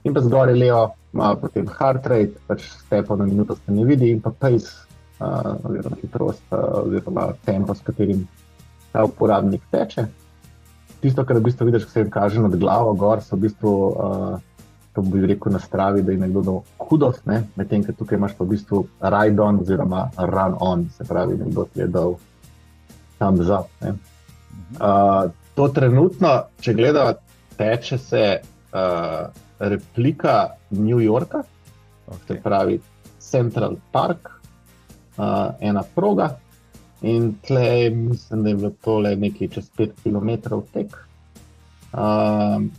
Speaker 2: In pa zgoraj levo ima potem heart rate, pač stepo na minuto se ne vidi, in pa pace, uh, oziroma hitrost, uh, oziroma tempo, s katerim ta uporabnik teče. Tisto, kar v bistvu vidiš, ko se jim kaže nad glavo, gor so v bistvu, uh, to bi rekel, nastravi, da je nekdo dal kudos, ne? medtem ko tukaj imaš pa v bistvu ride on oziroma run on, se pravi, nekdo ti je dal thumbs up. Ne? Uh, to trenutno, če gledamo, teče se uh, replika New Yorka, se
Speaker 1: Okay.
Speaker 2: pravi Central Park, uh, ena proga. In tle mislim, da je bilo tole nekaj čez 5 km tek. Um,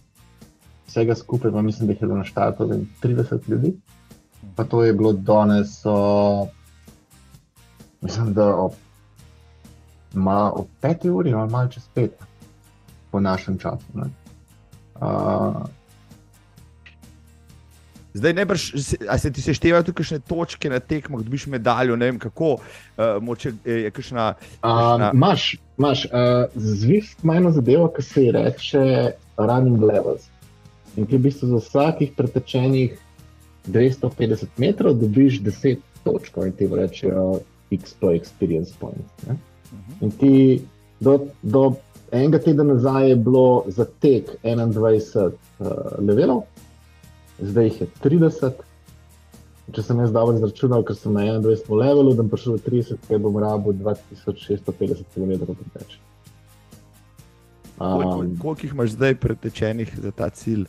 Speaker 2: vsega skupaj pa mislim, da je bilo na štartu vem, 30 ljudi. Pa to je bilo danes, o, mislim, da ob, ma, ob 5 uri ali malo čez 5 po našem času. ne. Uh,
Speaker 1: Zdaj, najbrž, se- a se ti seštevajo tudi kakšne točke na tekmah, dobiš medaljo, ne vem kako, uh, moče je kakšna. Kakšna-
Speaker 2: Imáš, um, uh, Zwift ima eno zadevo, ki se ji reče running levels. In ti v bistvu za vsakih pretečenih 250 metrov dobiš 10 točk, in ti rečejo XP experience points. Ne?
Speaker 1: Mhm.
Speaker 2: In ti do, do enega tedna nazaj je bilo za tek 21 uh, levelov, zdaj jih je 30. Če sem jaz dobro izračunal, ker sem na 21 levelu, da bom prišel do 30, ker bom rabil 2650 km preteč.
Speaker 1: Koliko,
Speaker 2: Um,
Speaker 1: koliko jih imaš zdaj pretečenih za ta cilj?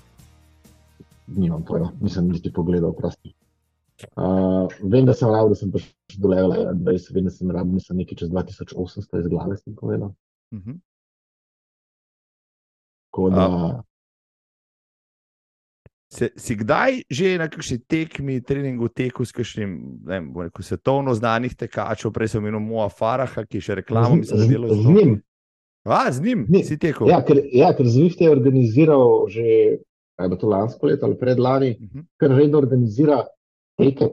Speaker 2: nimam pojma, nisem niti pogledal, prosti. Uh, vem, da sem rabil, da sem prišel do levela 20, vem, da sem rabil, mislim, nekaj čez 2800 iz glave, sem povedal.
Speaker 1: Mhm.
Speaker 2: Tako da,
Speaker 1: Se, si kdaj že na kakšni tekmi, treningu, teku s kakšnim ne vem, rekel, svetovno znanih tekačev, prej sem imel Moa Faraha, ki še reklamo,
Speaker 2: z,
Speaker 1: mislim, da
Speaker 2: z,
Speaker 1: delo
Speaker 2: z njim.
Speaker 1: A, z njim
Speaker 2: Ni-
Speaker 1: si tekel.
Speaker 2: Ja, ker, ja, ker Zwift je organiziral že ali pa to lansko leto ali predlani,
Speaker 1: Uh -huh.
Speaker 2: kar redno organizira teke.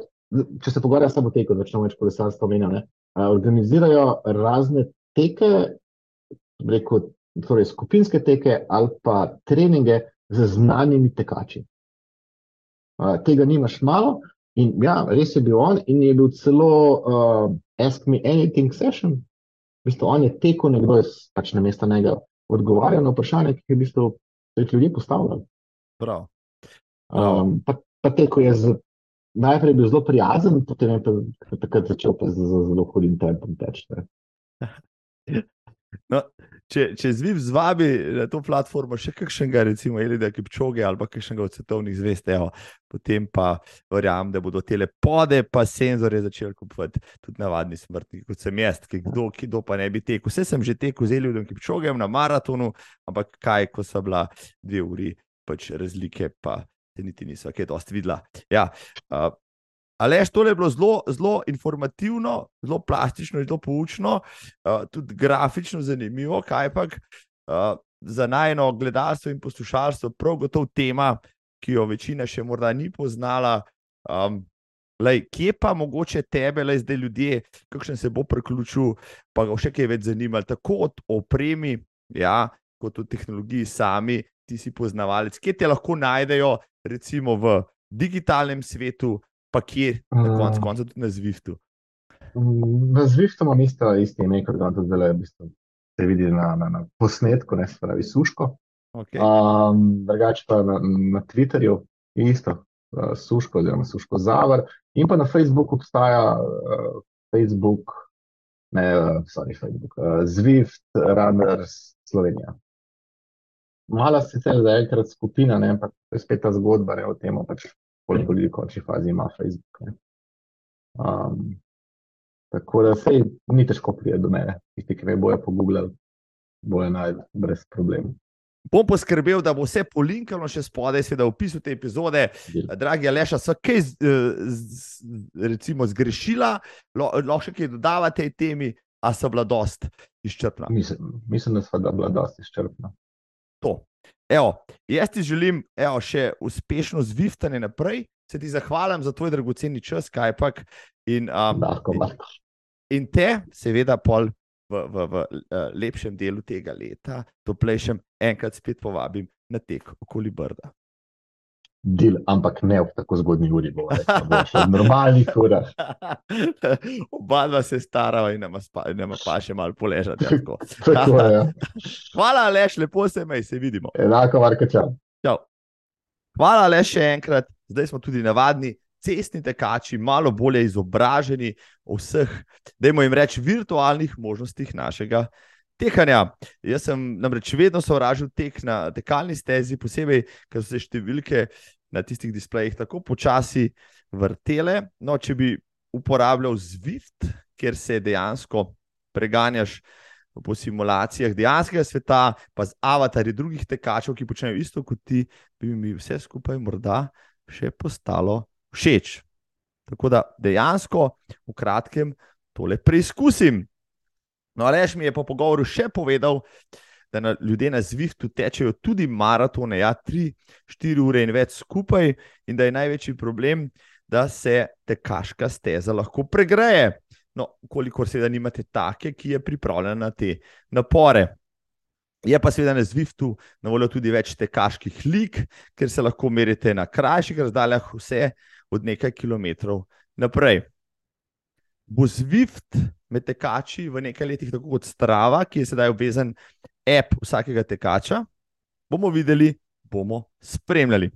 Speaker 2: Če se pogovarja samo o teku, začnemo več kolesarstva omenjati. Organizirajo razne teke, rekel, torej skupinske teke ali pa treninge z znanimi tekači. Uh, tega nimaš malo. In ja, res je bil on, in je bil celo uh, Ask Me Anything session. V bistvu on je tekel, nekdo je pač na mesto njega odgovarjal na vprašanje, ki jih v bistvu jih ljudje postavljali.
Speaker 1: Prav.
Speaker 2: Um, pa, pa tekel je z, najprej bil zelo prijazen, potem je pa takrat začel pa z, z zelo hudim tempom teči.
Speaker 1: No, če, če zviv zvabi na to platformo še kakšnega, recimo, Elida Kipčoge ali kakšnega od svetovnih zvest, evo, potem pa verjamem, da bodo te lepode pa senzore začeli kupovati tudi navadni smrtniki, kot sem jaz, ki kdo, ki kdo pa ne bi tekel. Vse sem že tekel z Elidom Kipčogem na maratonu, ampak kaj, ko so bila dve uri, pač razlike pa se niti niso kaj dosti videla. Ja, uh, Alež, tole je bilo zelo, zelo informativno, zelo plastično, zelo poučno, uh, tudi grafično zanimivo, kaj pa uh, za najno gledalstvo in poslušalstvo, prav gotovo tema, ki jo večina še morda ni poznala. Um, lej, kje pa mogoče tebe, lej, zdaj ljudje, kakšen se bo priključil, pa ga še kaj več zanima, tako od opremi, ja, kot od tehnologiji sami, ti si poznavalec, kje te lahko najdejo, recimo v digitalnem svetu pa kje, na koncu
Speaker 2: Mm.
Speaker 1: konca tudi na Zwiftu.
Speaker 2: Na Zwiftu imam isto, isto ime, kot ga tudi zdaj v bistvu se vidi na, na, na posnetku, ne se pravi suško.
Speaker 1: Okay.
Speaker 2: Um, drugače pa na, na Twitterju je isto, uh, suško oziroma suško zavar. In pa na Facebooku obstaja uh, Facebook, ne, uh, sorry, Facebook, uh, Zwift Runners Slovenija. Mala sicer zaenkrat skupina, ne, ampak to je spet ta zgodba ne, o tem, pač, koliko ljudi v končni fazi ima Facebook. Ne. Um, tako da sej ni težko priti do mene, tisti, ki me bojo pogooglali, bojo najdel brez problemov.
Speaker 1: Bom poskrbel, da bo vse polinkano še spodaj, seveda v opisu te epizode. Dragi Aleša, so kaj z, z, recimo zgrešila, lahko še kaj dodava tej temi, a so bila dost izčrpna.
Speaker 2: Mislim, mislim, da da bila dosti izčrpna.
Speaker 1: To. Evo, jaz ti želim evo, še uspešno zviftanje naprej, se ti zahvalim za tvoj dragoceni čas, kajpak. In, um,
Speaker 2: Lahko, lahko.
Speaker 1: in te, seveda, pol v, v, v lepšem delu tega leta, toplejšem, enkrat spet povabim na tek okoli Brda.
Speaker 2: Dil, ampak ne v tako zgodni uri, bo še v normalnih urah.
Speaker 1: Oba dva se starava in nama, spa, nama pa še malo poležati. ja, tako.
Speaker 2: Ja.
Speaker 1: Hvala, Aleš, lepo se imej, se vidimo.
Speaker 2: Enako, Marko Čan.
Speaker 1: Čau. Hvala, le še enkrat. Zdaj smo tudi navadni cestni tekači, malo bolje izobraženi o vseh, dajmo jim reči, virtualnih možnostih našega tekanja. Jaz sem namreč vedno sovražil tek na tekalni stezi, posebej, ker so se številke na tistih displejih tako počasi vrtele. No, če bi uporabljal Zwift, kjer se dejansko preganjaš po simulacijah dejanskega sveta, pa z avatarji drugih tekačev, ki počnejo isto kot ti, bi mi vse skupaj morda še postalo všeč. Tako da dejansko v kratkem tole preizkusim. No, Reš mi je po pogovoru še povedal, da na, ljudje na Zwiftu tečejo tudi maratone, ja, 3-4 ure in več skupaj, in da je največji problem, da se tekaška steza lahko pregreje. No, kolikor seveda nimate take, ki je pripravljena na te napore. Je pa seveda na Zwiftu na voljo tudi več tekaških lig, ker se lahko merite na krajših razdaljah, vse od nekaj kilometrov naprej. Bo Zwift med tekači v nekaj letih, tako kot Strava, ki je sedaj obvezen app vsakega tekača, bomo videli, bomo spremljali.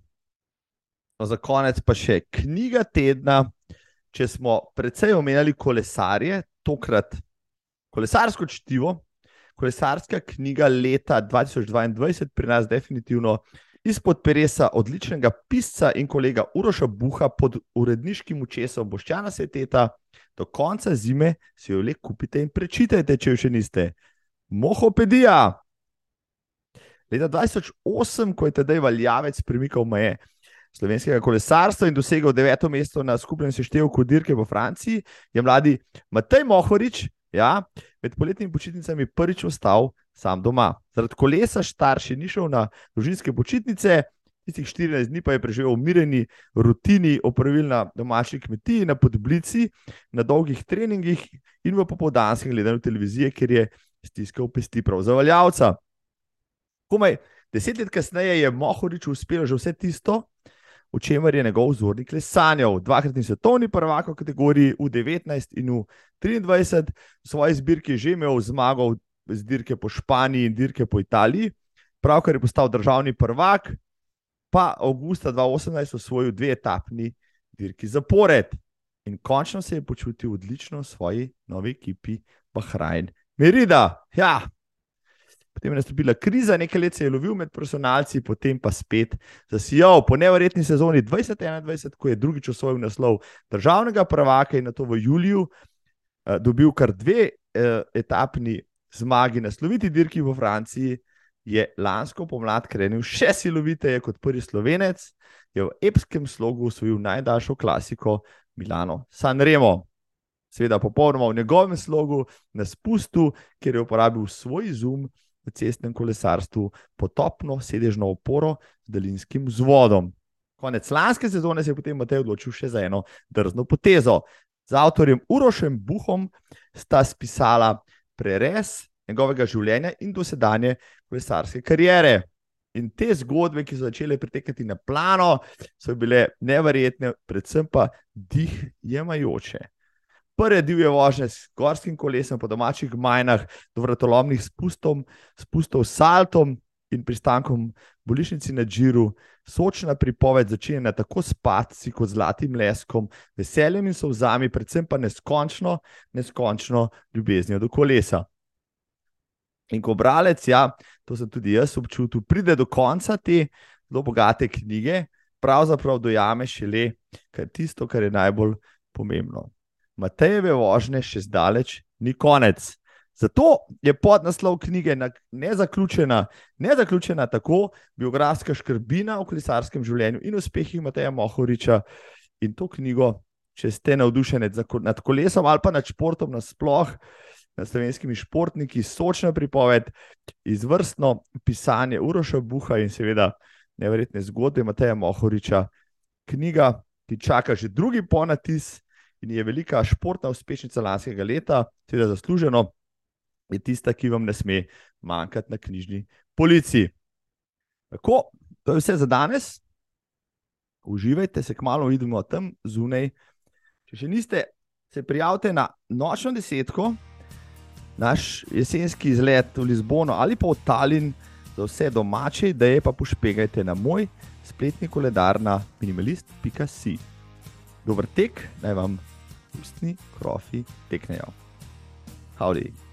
Speaker 1: No, za konec pa še knjiga tedna. Če smo precej omenjali kolesarje, tokrat kolesarsko čtivo, kolesarska knjiga leta 2022, pri nas definitivno izpod peresa odličnega pisca in kolega Uroša Buha pod uredniškim učesom Boščana Sveteta. Do konca zime si jo le kupite in prečitajte, če jo še niste. Mohopedija. Leta 2008, ko je tedaj valjavec premikal meje slovenskega kolesarstva in dosegel deveto mesto na skupnem seštevku dirke v Franciji, je mladi Matej Mohorič ja, med poletnimi počitnicami prvič ostal sam doma. Zaradi kolesa starši ni šel na družinske počitnice tistih 14 dni pa je preživel v mireni rutini, opravil na domači kmetiji, na podblici, na dolgih treningih in v popoldanskem gledanju televizije, kjer je stiskal pesti prav za valjavca. Komaj deset let kasneje je Mohorič uspel že vse tisto, o čemer je njegov vzornik le sanjal. Dvakratni svetovni prvak v kategoriji U19 in U23, v svoji zbirki je že imel zmago z dirke po Španiji in dirke po Italiji pravkar je postal državni prvak, pa avgusta 2018 osvojil dve etapni dirki zapored. In končno se je počutil odlično v svoji novi ekipi, Bahrajn. Merida, ja. Potem je nastopila kriza, nekaj let se je lovil med profesionalci, potem pa spet zasijal po nevrjetni sezoni 2021, ko je drugič osvojil naslov državnega prvaka in na to v juliju uh, dobil kar dve uh, etapni zmagi na sloviti dirki v Franciji je lansko pomlad krenil še siloviteje kot prvi slovenec, je v epskem slogu usvojil najdaljšo klasiko Milano Sanremo. Seveda, popolnoma v njegovem slogu, na spustu, kjer je uporabil svoj zum v cestnem kolesarstvu, potopno sedežno oporo z daljinskim vzvodom. Konec lanske sezone se je potem Matej odločil še za eno drzno potezo. Z avtorjem Urošem Buhom sta spisala prerez njegovega življenja in dosedanje kolesarske kariere. In te zgodbe, ki so začele pritekati na plano, so bile neverjetne, predvsem pa dih jemajoče. Prve divje vožnje s gorskim kolesom po domačih majnah, do vrtolomnih spustov, spustov s saltom in pristankom v bolnišnici na Džiru, sočna pripoved začenja tako s padci kot zlatim leskom, veseljem in solzami, predvsem pa neskončno, neskončno ljubeznijo do kolesa. In ko bralec, ja, to sem tudi jaz občutil, pride do konca te zelo bogate knjige, pravzaprav dojame šele, kar tisto, kar je najbolj pomembno. Matejeve vožnje še zdaleč ni konec. Zato je podnaslov knjige nezaključena, nezaključena tako biografska škrbina o kolesarskem življenju in uspehih Mateja Mohoriča. In to knjigo, če ste navdušeni nad kolesom ali pa nad športom nasplošno, nad slovenskimi športniki, sočna pripoved, izvrstno pisanje Uroša Buha in seveda nevrjetne zgodbe Mateja Mohoriča, knjiga, ki čaka že drugi ponatis in je velika športna uspešnica lanskega leta, seveda zasluženo, je tista, ki vam ne sme manjkati na knjižni policiji. Tako, to je vse za danes. Uživajte, se kmalo vidimo tam zunaj. Če še niste, se prijavite na nočno desetko naš jesenski izlet v Lizbono ali pa v Tallinn za vse domače, da je pa pošpegajte na moj spletni koledar na minimalist.si. Dober tek, naj vam ustni krofi teknejo. Howdy.